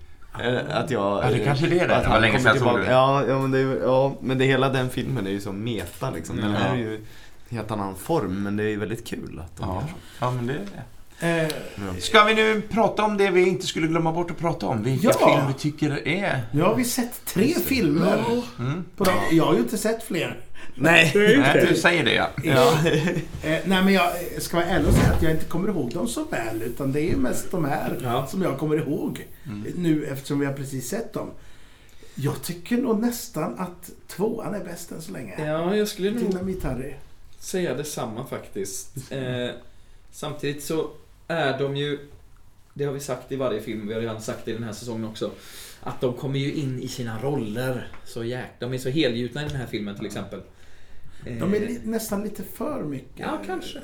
Speaker 4: Eh, Att jag...
Speaker 1: Ja, det kanske det är det.
Speaker 4: att
Speaker 1: Det var länge sedan jag såg det.
Speaker 4: Ja, ja, men det, är- ja, men det hela den filmen är ju som meta liksom. Den här
Speaker 1: Ja.
Speaker 4: är ju en helt annan form, men det är ju väldigt kul att de
Speaker 1: Ja,
Speaker 4: gör så.
Speaker 1: ja men det är det.
Speaker 3: Eh,
Speaker 1: Ska vi nu prata om det vi inte skulle glömma bort att prata om? Vilka
Speaker 3: Ja.
Speaker 1: filmer vi tycker är...
Speaker 3: nu har vi sett tre filmer.
Speaker 1: Mm.
Speaker 3: På dem. Jag har ju inte sett fler.
Speaker 4: Nej.
Speaker 1: Nej, du säger det ja.
Speaker 4: Ja.
Speaker 3: Eh, nej men jag eh, ska vara ärlig och säga att jag inte kommer ihåg dem så väl. Utan det är ju mest de här
Speaker 2: Ja.
Speaker 3: som jag kommer ihåg.
Speaker 1: Mm.
Speaker 3: Nu eftersom vi har precis sett dem. Jag tycker nog nästan att tvåan är bäst än så länge.
Speaker 2: Ja, jag skulle nog
Speaker 3: Dynamit-Harry.
Speaker 2: säga detsamma faktiskt. Eh, samtidigt så är de ju, det har vi sagt i varje film, vi har redan sagt det i den här säsongen också, att de kommer ju in i sina roller så jäk, De är så helgjutna i den här filmen till exempel. Eh,
Speaker 3: De är li- nästan lite för mycket
Speaker 2: Ja, kanske.
Speaker 3: eh,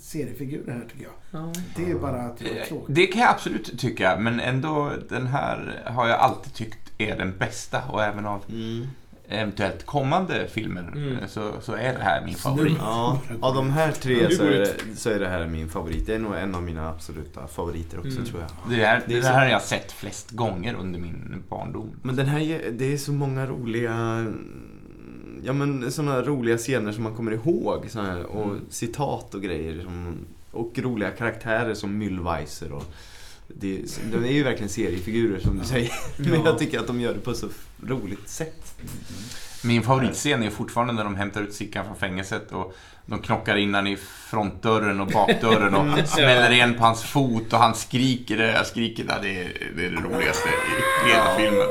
Speaker 3: seriefigurer här tycker jag.
Speaker 2: Ja.
Speaker 3: Det är bara att jag är
Speaker 1: Eh,
Speaker 3: tråkig.
Speaker 1: Det kan jag absolut tycka, men ändå den här har jag alltid tyckt är den bästa och även av
Speaker 4: Mm.
Speaker 1: Eventuellt kommande filmer
Speaker 2: Mm.
Speaker 1: så, så är det här min favorit.
Speaker 4: Ja, av de här tre så är, det, så är det här min favorit. Det är nog en av mina absoluta favoriter också
Speaker 2: Mm.
Speaker 4: tror jag.
Speaker 1: Det här,
Speaker 4: Det är
Speaker 1: det
Speaker 4: så-
Speaker 1: här har jag sett flest gånger under min barndom.
Speaker 4: Men den här, det är så många roliga Ja men sådana roliga scener som man kommer ihåg så här, och
Speaker 1: Mm.
Speaker 4: citat och grejer som, Och roliga karaktärer som Müllweiser och det, De är ju verkligen seriefigurer som du säger. Men jag tycker att de gör det på ett så roligt sätt.
Speaker 1: Min favoritscen är fortfarande när de hämtar ut Sickan från fängelset och de knockar in han i frontdörren och bakdörren och smäller igen på hans fot och han skriker det där skriket. Ja, det, är, det är det roligaste i hela filmen.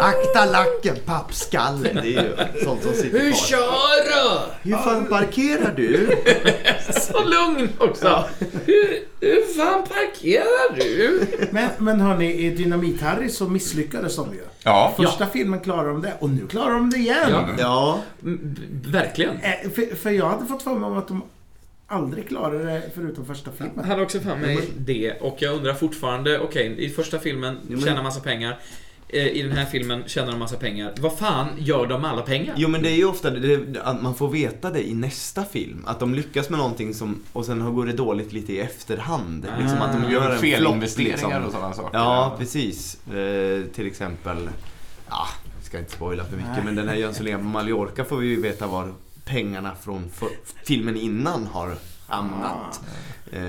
Speaker 4: Akta lacken pappskalle, det är ju sånt som sitter
Speaker 2: Hur
Speaker 4: kvar.
Speaker 2: kör du?
Speaker 4: Hur fan parkerar du?
Speaker 2: Så lugn också! Hur, hur fan parkerar du?
Speaker 3: Men, men hörni, i Dynamit-Harry så misslyckades de ju.
Speaker 1: Ja,
Speaker 3: Första filmen klarade de det och nu klarar de det igen.
Speaker 2: Ja.
Speaker 4: Ja,
Speaker 2: Mm, Verkligen.
Speaker 3: Eh, För, för jag hade fått för mig att de aldrig klarade det förutom första filmen.
Speaker 2: Jag hade också för mig det och jag undrar fortfarande, okej, i första filmen
Speaker 4: Jo, men-
Speaker 2: tjänar massa pengar. Eh, I den här filmen tjänar de massa pengar. Vad fan gör de med alla pengar?
Speaker 4: Jo men det är ju ofta det, att man får veta det i nästa film. Att de lyckas med någonting som, och sen går det dåligt lite i efterhand. Liksom att de
Speaker 2: Ah.
Speaker 4: gör en
Speaker 1: felinvesteringar
Speaker 4: flopp, liksom.
Speaker 1: och sådana saker.
Speaker 4: Ja, precis. Eh, till exempel, ja, jag ska inte spoila för mycket,
Speaker 3: Nej.
Speaker 4: men den här Jönssonligan på Mallorca får vi ju veta var pengarna från för, filmen innan har hamnat. Eh,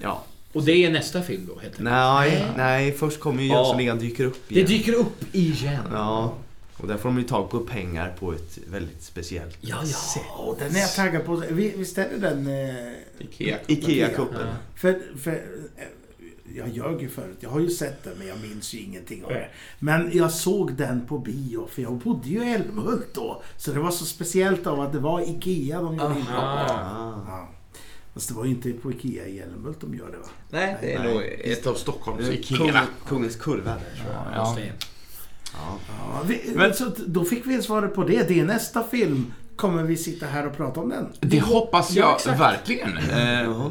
Speaker 4: ja.
Speaker 2: Och det är nästa film då, enkelt.
Speaker 4: Nej, nej, först kommer ju
Speaker 2: Ja.
Speaker 4: Jönssonligan dyker upp
Speaker 2: Det
Speaker 4: igen.
Speaker 2: dyker upp igen.
Speaker 4: Ja. Och där får de ju tag på pengar på ett väldigt speciellt
Speaker 2: Ja, ja.
Speaker 3: Och den är jag taggad på. Vi- Visst är det den... Eh,
Speaker 1: Ikea.
Speaker 4: Ikea-kuppen.
Speaker 2: Ja.
Speaker 3: för, för, eh, jag ljög ju förut. Jag har ju sett den men jag minns ju ingenting av det. Men jag såg den på bio för jag bodde ju i Älmhult då. Så det var så speciellt av att det var Ikea de gjorde in.
Speaker 4: Ah.
Speaker 3: Ja. Fast det var ju inte på Ikea i Älmhult de gör det va?
Speaker 2: Nej, det är
Speaker 4: Nej.
Speaker 2: nog...
Speaker 1: Ett av Stockholms Ikea.
Speaker 4: Kung, kungens kurva där tror jag.
Speaker 1: Ja.
Speaker 4: Ja.
Speaker 3: Ja, vi,
Speaker 1: Men-
Speaker 3: så då fick vi svaret på det. Det är nästa film. Kommer vi sitta här och prata om den?
Speaker 1: Det hoppas
Speaker 2: Ja,
Speaker 1: jag
Speaker 2: exakt.
Speaker 1: verkligen. Eh,
Speaker 4: Ja.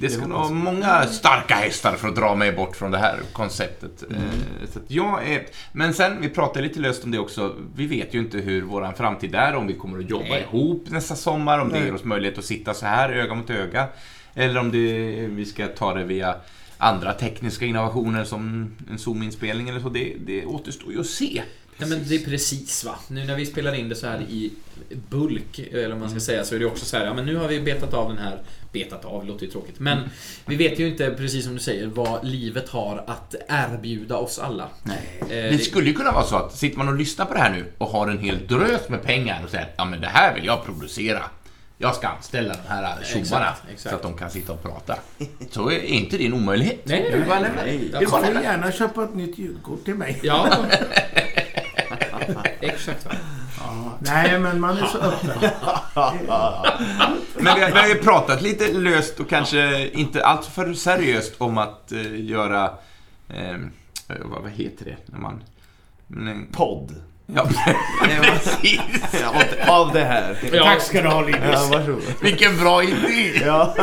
Speaker 1: Det ska
Speaker 4: Det
Speaker 1: nog många starka hästar för att dra mig bort från det här konceptet.
Speaker 4: Mm.
Speaker 1: Eh, Så att jag är... Men sen, vi pratade lite löst om det också. Vi vet ju inte hur våran framtid är, om vi kommer att jobba
Speaker 2: Nej.
Speaker 1: ihop nästa sommar, om det
Speaker 3: Nej.
Speaker 1: ger oss möjlighet att sitta så här öga mot öga. Eller om det, vi ska ta det via andra tekniska innovationer som en Zoom-inspelning eller så. Det, det återstår ju att se.
Speaker 2: Nej men det är precis va. Nu när vi spelar in det så här i bulk, eller vad man ska säga, så är det också så här, ja men nu har vi betat av den här, betat av låter ju tråkigt, men vi vet ju inte, precis som du säger, vad livet har att erbjuda oss alla.
Speaker 1: Nej.
Speaker 2: Eh,
Speaker 1: Det skulle ju kunna vara så att sitter man och lyssnar på det här nu och har en hel drös med pengar och säger ja men det här vill jag producera. Jag ska anställa de här tjommarna så att de kan sitta och prata. Så är inte det en omöjlighet.
Speaker 2: Nej, nej, nej,
Speaker 4: nej.
Speaker 3: Du får gärna köpa ett nytt ljudkort till mig.
Speaker 2: Ja. Exakt va.
Speaker 3: Ja, nej, men man är så öppen.
Speaker 1: Men vi har, vi har ju pratat lite löst och kanske inte allt för seriöst om att eh, göra... Eh, vad, vad heter det när man... Men,
Speaker 4: Podd.
Speaker 1: ja, precis.
Speaker 4: Av, det här.
Speaker 2: Ja.
Speaker 3: Tack ska du ha Linus.
Speaker 4: Ja, varsågod.
Speaker 1: Vilken bra idé!
Speaker 4: Ja.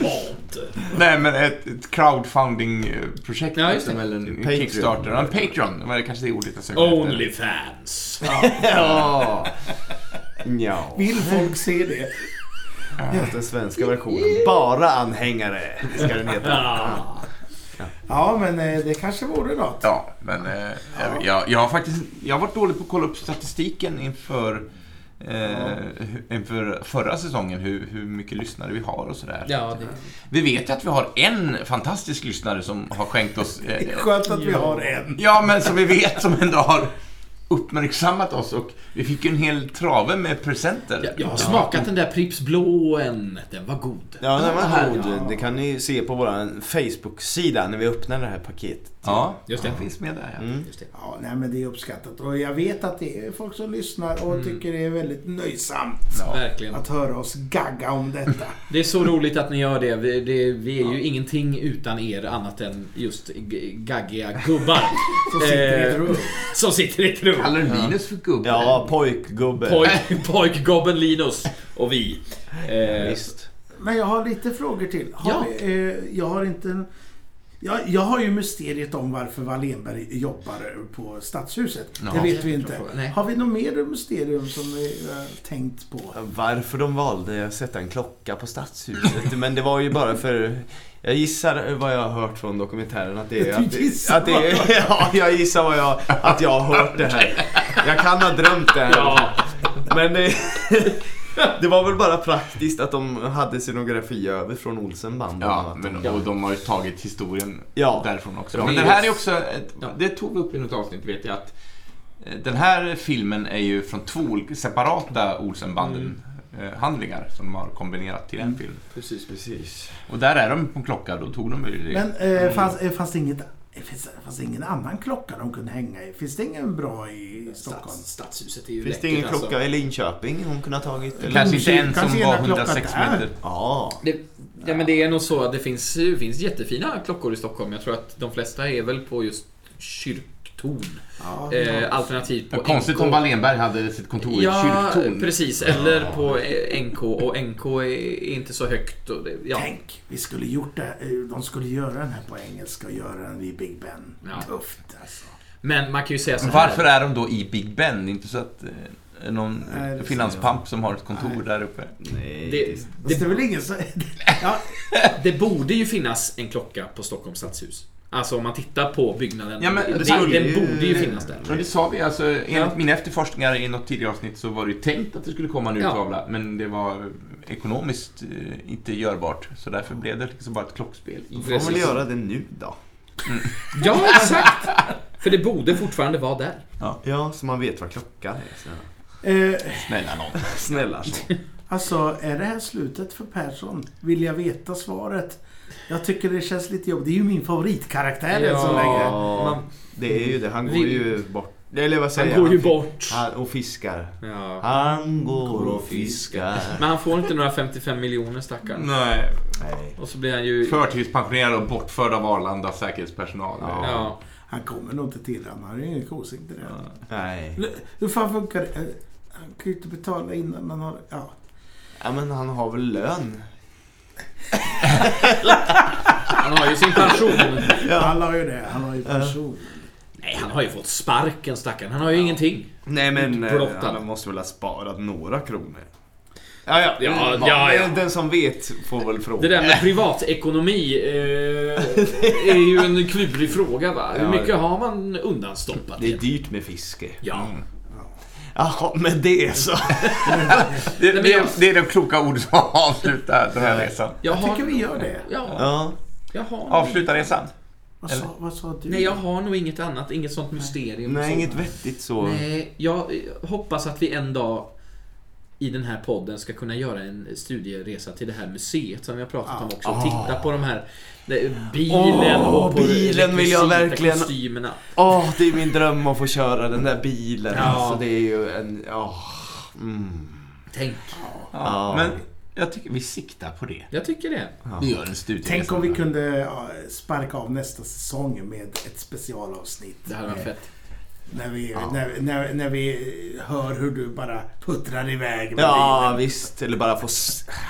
Speaker 2: Podd.
Speaker 1: Nej, men ett, ett crowdfunding-projekt.
Speaker 2: Ja, just det.
Speaker 1: en
Speaker 4: Patreon.
Speaker 1: Kickstarter. En Patreon. Var det kanske det ordet jag sökte efter?
Speaker 2: Onlyfans.
Speaker 4: ja. Ja.
Speaker 3: Vill folk se det?
Speaker 4: Den svenska versionen. Bara anhängare ska den heta.
Speaker 2: Ja.
Speaker 3: Ja, men eh, det kanske vore något.
Speaker 1: Ja, men eh, jag, jag, jag har faktiskt jag har varit dålig på att kolla upp statistiken inför, eh, inför förra säsongen, hur, hur mycket lyssnare vi har och sådär.
Speaker 2: Ja, det...
Speaker 1: Vi vet ju att vi har en fantastisk lyssnare som har skänkt oss...
Speaker 3: Det är
Speaker 1: Eh,
Speaker 3: skönt att vi har en.
Speaker 1: ja, men som vi vet som ändå har uppmärksammat oss och vi fick ju en hel trave med presenter.
Speaker 2: Jag, jag har smakat den där Pripps blåen. Den var god.
Speaker 4: Ja, den var
Speaker 2: här,
Speaker 4: god.
Speaker 2: ja.
Speaker 4: Det kan ni se på vår Facebook-sida när vi öppnar det här paketet.
Speaker 1: Ja,
Speaker 2: Just det.
Speaker 1: den finns med där. Ja.
Speaker 4: Mm.
Speaker 2: Just det.
Speaker 3: Ja, nej, men det är uppskattat. Och jag vet att det är folk som lyssnar och tycker det är väldigt nöjsamt
Speaker 1: Ja.
Speaker 2: Verkligen.
Speaker 3: att höra oss gagga om detta.
Speaker 2: Det är så roligt att ni gör det. Vi, det, vi är ju ingenting utan er annat än just gaggiga gubbar.
Speaker 3: Som sitter i ett
Speaker 2: Eh,
Speaker 3: rum.
Speaker 2: Som sitter i ett rum.
Speaker 1: Kallar du Linus för gubbe?
Speaker 4: Ja, pojkgubbe.
Speaker 2: Pojk, pojkgobben Linus och vi. Eh,
Speaker 4: Visst.
Speaker 3: Men jag har lite frågor till. Har
Speaker 2: Ja.
Speaker 3: vi, eh, jag har inte... Jag, jag har ju mysteriet om varför Wallenberg jobbar på Stadshuset.
Speaker 1: Ja.
Speaker 3: Det vet vi inte. Har vi något mer mysterium som vi har tänkt på?
Speaker 4: Varför de valde att sätta en klocka på Stadshuset. Men det var ju bara för... Jag gissar vad jag har hört från dokumentären att det är... Att det, att det är ja, jag gissar vad jag, att jag har hört det här. Jag kan ha drömt det här.
Speaker 2: ja,
Speaker 4: Men det, det var väl bara praktiskt att de hade scenografi över från Olsenbanden.
Speaker 1: Ja,
Speaker 4: Att
Speaker 1: men, och de har ju tagit historien
Speaker 4: Ja.
Speaker 1: därifrån också.
Speaker 2: Ja,
Speaker 1: Men
Speaker 2: är
Speaker 1: här är också, ett,
Speaker 2: Ja.
Speaker 1: det tog vi upp i något avsnitt vet jag att eh, den här filmen är ju från två separata Olsenbanden eh, handlingar som de har kombinerat till en film.
Speaker 2: precis.
Speaker 4: Precis.
Speaker 1: Och där är de på en klocka, då tog de ju det.
Speaker 3: Men eh, fanns, eh, fanns, det inget, finns, det- fanns ingen annan klocka de kunde hänga i? Finns det ingen bra i Stockholm?
Speaker 2: Stads, stadshuset är ju
Speaker 4: Finns det ingen klocka
Speaker 2: alltså.
Speaker 4: i Linköping hon kunde ha tagit? Eller?
Speaker 1: Kanske inte en som var
Speaker 3: klockan
Speaker 1: 106
Speaker 3: där.
Speaker 1: meter.
Speaker 4: Ja.
Speaker 2: Det, ja men det är nog så att det finns, finns jättefina klockor i Stockholm. Jag tror att de flesta är väl på just kyrktorn.
Speaker 3: Ja,
Speaker 2: Eh, alternativt på
Speaker 1: Vad konstigt
Speaker 2: NK.
Speaker 1: om Wallenberg hade sitt kontor i ett
Speaker 2: Ja,
Speaker 1: kyrktorn.
Speaker 2: precis. Eller på eh, NK. Och NK är inte så högt. Och det, ja.
Speaker 3: Tänk, vi skulle gjort det. eh, De skulle göra den här på engelska och göra den vid Big Ben.
Speaker 2: Ja.
Speaker 3: Tufft alltså.
Speaker 2: Men man kan ju säga så här.
Speaker 1: varför är de då i Big Ben? Inte så att någon
Speaker 3: Nej, det
Speaker 1: finanspamp som har ett kontor
Speaker 3: Nej.
Speaker 1: där uppe.
Speaker 4: Nej.
Speaker 2: Det,
Speaker 3: det är
Speaker 2: det,
Speaker 3: väl ingen som... Ja,
Speaker 2: det borde ju finnas en klocka på Stockholms stadshus. Alltså om man tittar på byggnaden.
Speaker 1: Ja, men
Speaker 2: det,
Speaker 1: det
Speaker 4: skulle
Speaker 2: den borde ju finnas där.
Speaker 1: Men det sa vi alltså, enligt
Speaker 2: Ja.
Speaker 1: mina efterforskningar i något tidigare avsnitt så var det ju tänkt att det skulle komma en
Speaker 2: Ja.
Speaker 1: urtavla men det var ekonomiskt eh, inte görbart. Så därför blev det liksom bara ett klockspel. i-
Speaker 4: Får man väl göra det nu då?
Speaker 2: Ja, exakt! För det borde fortfarande vara där.
Speaker 4: Ja, så man vet vad klockan är. Så.
Speaker 3: eh,
Speaker 1: Snälla nån.
Speaker 4: Snälla.
Speaker 3: alltså, är det här slutet för Persson? Vill jag veta svaret? Jag tycker det känns lite jobbigt. Det är ju min favoritkaraktär än så länge.
Speaker 2: man-
Speaker 4: Det är ju det. Han går
Speaker 2: Vi-
Speaker 4: ju bort. Eller vad säger
Speaker 2: Han går ju
Speaker 4: fi-
Speaker 2: bort.
Speaker 4: Han, och fiskar.
Speaker 2: Ja.
Speaker 4: Han går och fiskar.
Speaker 2: Men han får inte några 55 miljoner stackarn.
Speaker 1: Nej.
Speaker 4: Nej.
Speaker 2: Och så blir han ju...
Speaker 1: Förtidspensionerad och bortförd av Arlanda säkerhetspersonal.
Speaker 4: Ja.
Speaker 2: Ja.
Speaker 3: Han kommer nog inte till Han har ju ingen kosing till det.
Speaker 4: Nej.
Speaker 3: Hur fan funkar det? Han kan ju inte betala innan man har... Ja.
Speaker 4: Ja, men han har väl lön?
Speaker 2: Han har ju sin pension.
Speaker 3: Han har ju det. Han har ju pension.
Speaker 2: Nej, han har ju fått sparken stackarn. Han har ju ingenting.
Speaker 4: Nej, men eh, han måste väl ha sparat några kronor. Ja, ja.
Speaker 2: Ja,
Speaker 4: Mm,
Speaker 2: ja, ja.
Speaker 4: Den som vet får väl fråga.
Speaker 2: Det där med privatekonomi eh, är ju en klurig fråga va? Hur
Speaker 4: Ja.
Speaker 2: mycket har man undanstoppat?
Speaker 4: Det är dyrt med fiske.
Speaker 2: Ja.
Speaker 4: Jaha, men det så.
Speaker 1: Det,
Speaker 2: men
Speaker 1: det,
Speaker 2: jag-
Speaker 1: det är de kloka ord som avslutar den här resan.
Speaker 2: Jag,
Speaker 3: Jag tycker vi gör det.
Speaker 2: Ja,
Speaker 4: Ja.
Speaker 2: jag har...
Speaker 1: Avsluta resan.
Speaker 3: Vad sa, vad sa du?
Speaker 2: Nej, jag har nog inget annat. Inget sånt mysterium.
Speaker 4: Nej,
Speaker 2: som-
Speaker 4: inget vettigt så.
Speaker 2: Nej, jag hoppas att vi en dag i den här podden ska kunna göra en studieresa till det här museet som vi har pratat om också. Och titta på de här bilen
Speaker 4: Åh,
Speaker 2: och på
Speaker 4: bilen vill jag verkligen-
Speaker 2: kostymerna.
Speaker 4: Åh, det är min dröm att få köra den där bilen.
Speaker 2: Ja.
Speaker 4: Alltså, det är ju en... åh, mm.
Speaker 2: Tänk,
Speaker 4: Ja.
Speaker 1: Men jag tycker vi siktar på det.
Speaker 2: jag tycker det.
Speaker 1: Vi gör en studie.
Speaker 3: Tänk om vi kunde ja, sparka av nästa säsong med ett specialavsnitt.
Speaker 2: Det hade varit fett.
Speaker 3: När vi, när, när, när vi hör hur du bara puttrar iväg med
Speaker 4: Ja,
Speaker 3: bilen.
Speaker 4: visst. Eller bara få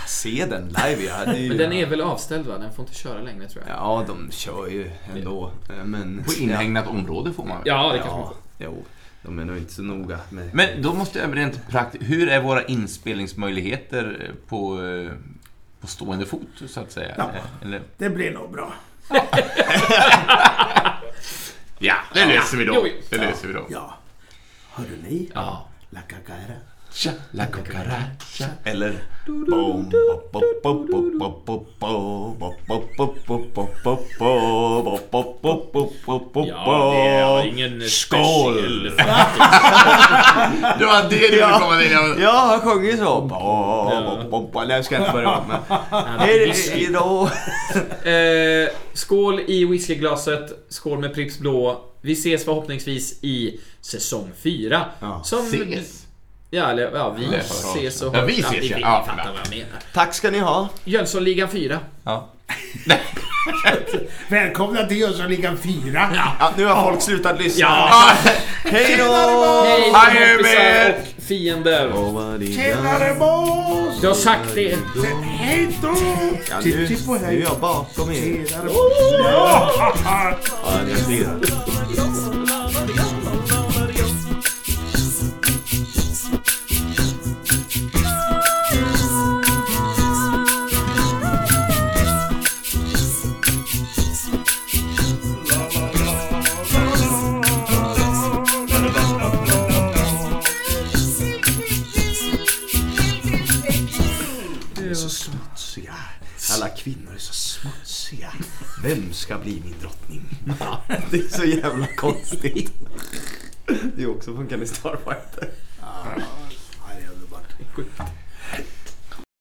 Speaker 4: se den live. Ja, det är ju...
Speaker 2: Men den är väl avställd va? Den får inte köra längre tror jag.
Speaker 4: Ja, de kör ju ändå. Men...
Speaker 1: På inhägnat område får man?
Speaker 2: Ja, det kanske man
Speaker 4: Ja,
Speaker 2: får.
Speaker 4: jo. De är nog inte så noga med...
Speaker 1: Men då måste jag rent praktiskt... Hur är våra inspelningsmöjligheter på, eh, på stående fot, så att säga?
Speaker 3: Ja.
Speaker 1: Eh, Eller,
Speaker 3: Det blir nog bra.
Speaker 1: ja, det löser vi då. Det löser vi då.
Speaker 3: Ja. Hörde ni?
Speaker 2: Ja.
Speaker 3: La Cagara
Speaker 1: cucaracha, la cucaracha.
Speaker 4: Eller...
Speaker 2: Ja, det är ingen
Speaker 4: Skål!
Speaker 1: det var det du ville komma med.
Speaker 4: Ja, han sjöng ju så. Nej, jag ska inte börja om. Hej då!
Speaker 2: Skål i whiskyglaset. Skål med Pripps Blå. Vi ses förhoppningsvis i säsong 4.
Speaker 4: Ja,
Speaker 1: ses.
Speaker 2: Ja, eller ja, vi ses och
Speaker 1: ja, vi ses, ja.
Speaker 2: ni
Speaker 1: Ja,
Speaker 2: fattar
Speaker 1: ja.
Speaker 2: vad jag menar.
Speaker 4: Tack ska ni ha.
Speaker 2: Jönssonligan 4.
Speaker 1: Ja.
Speaker 3: Välkomna till Jönssonligan 4.
Speaker 4: Ja, nu har folk slutat lyssna.
Speaker 2: Ja.
Speaker 4: Hej då!
Speaker 2: Hej kompisar
Speaker 1: med
Speaker 2: och fiender.
Speaker 3: Tjenare boss!
Speaker 2: Du har sagt det.
Speaker 3: Hej då!
Speaker 4: Ja, nu, nu är jag bakom er.
Speaker 3: Tjenare boss!
Speaker 4: Vem ska bli min drottning? det är så jävla konstigt. Det är också funkande Starfighter. Ja, det är underbart. Sjukt.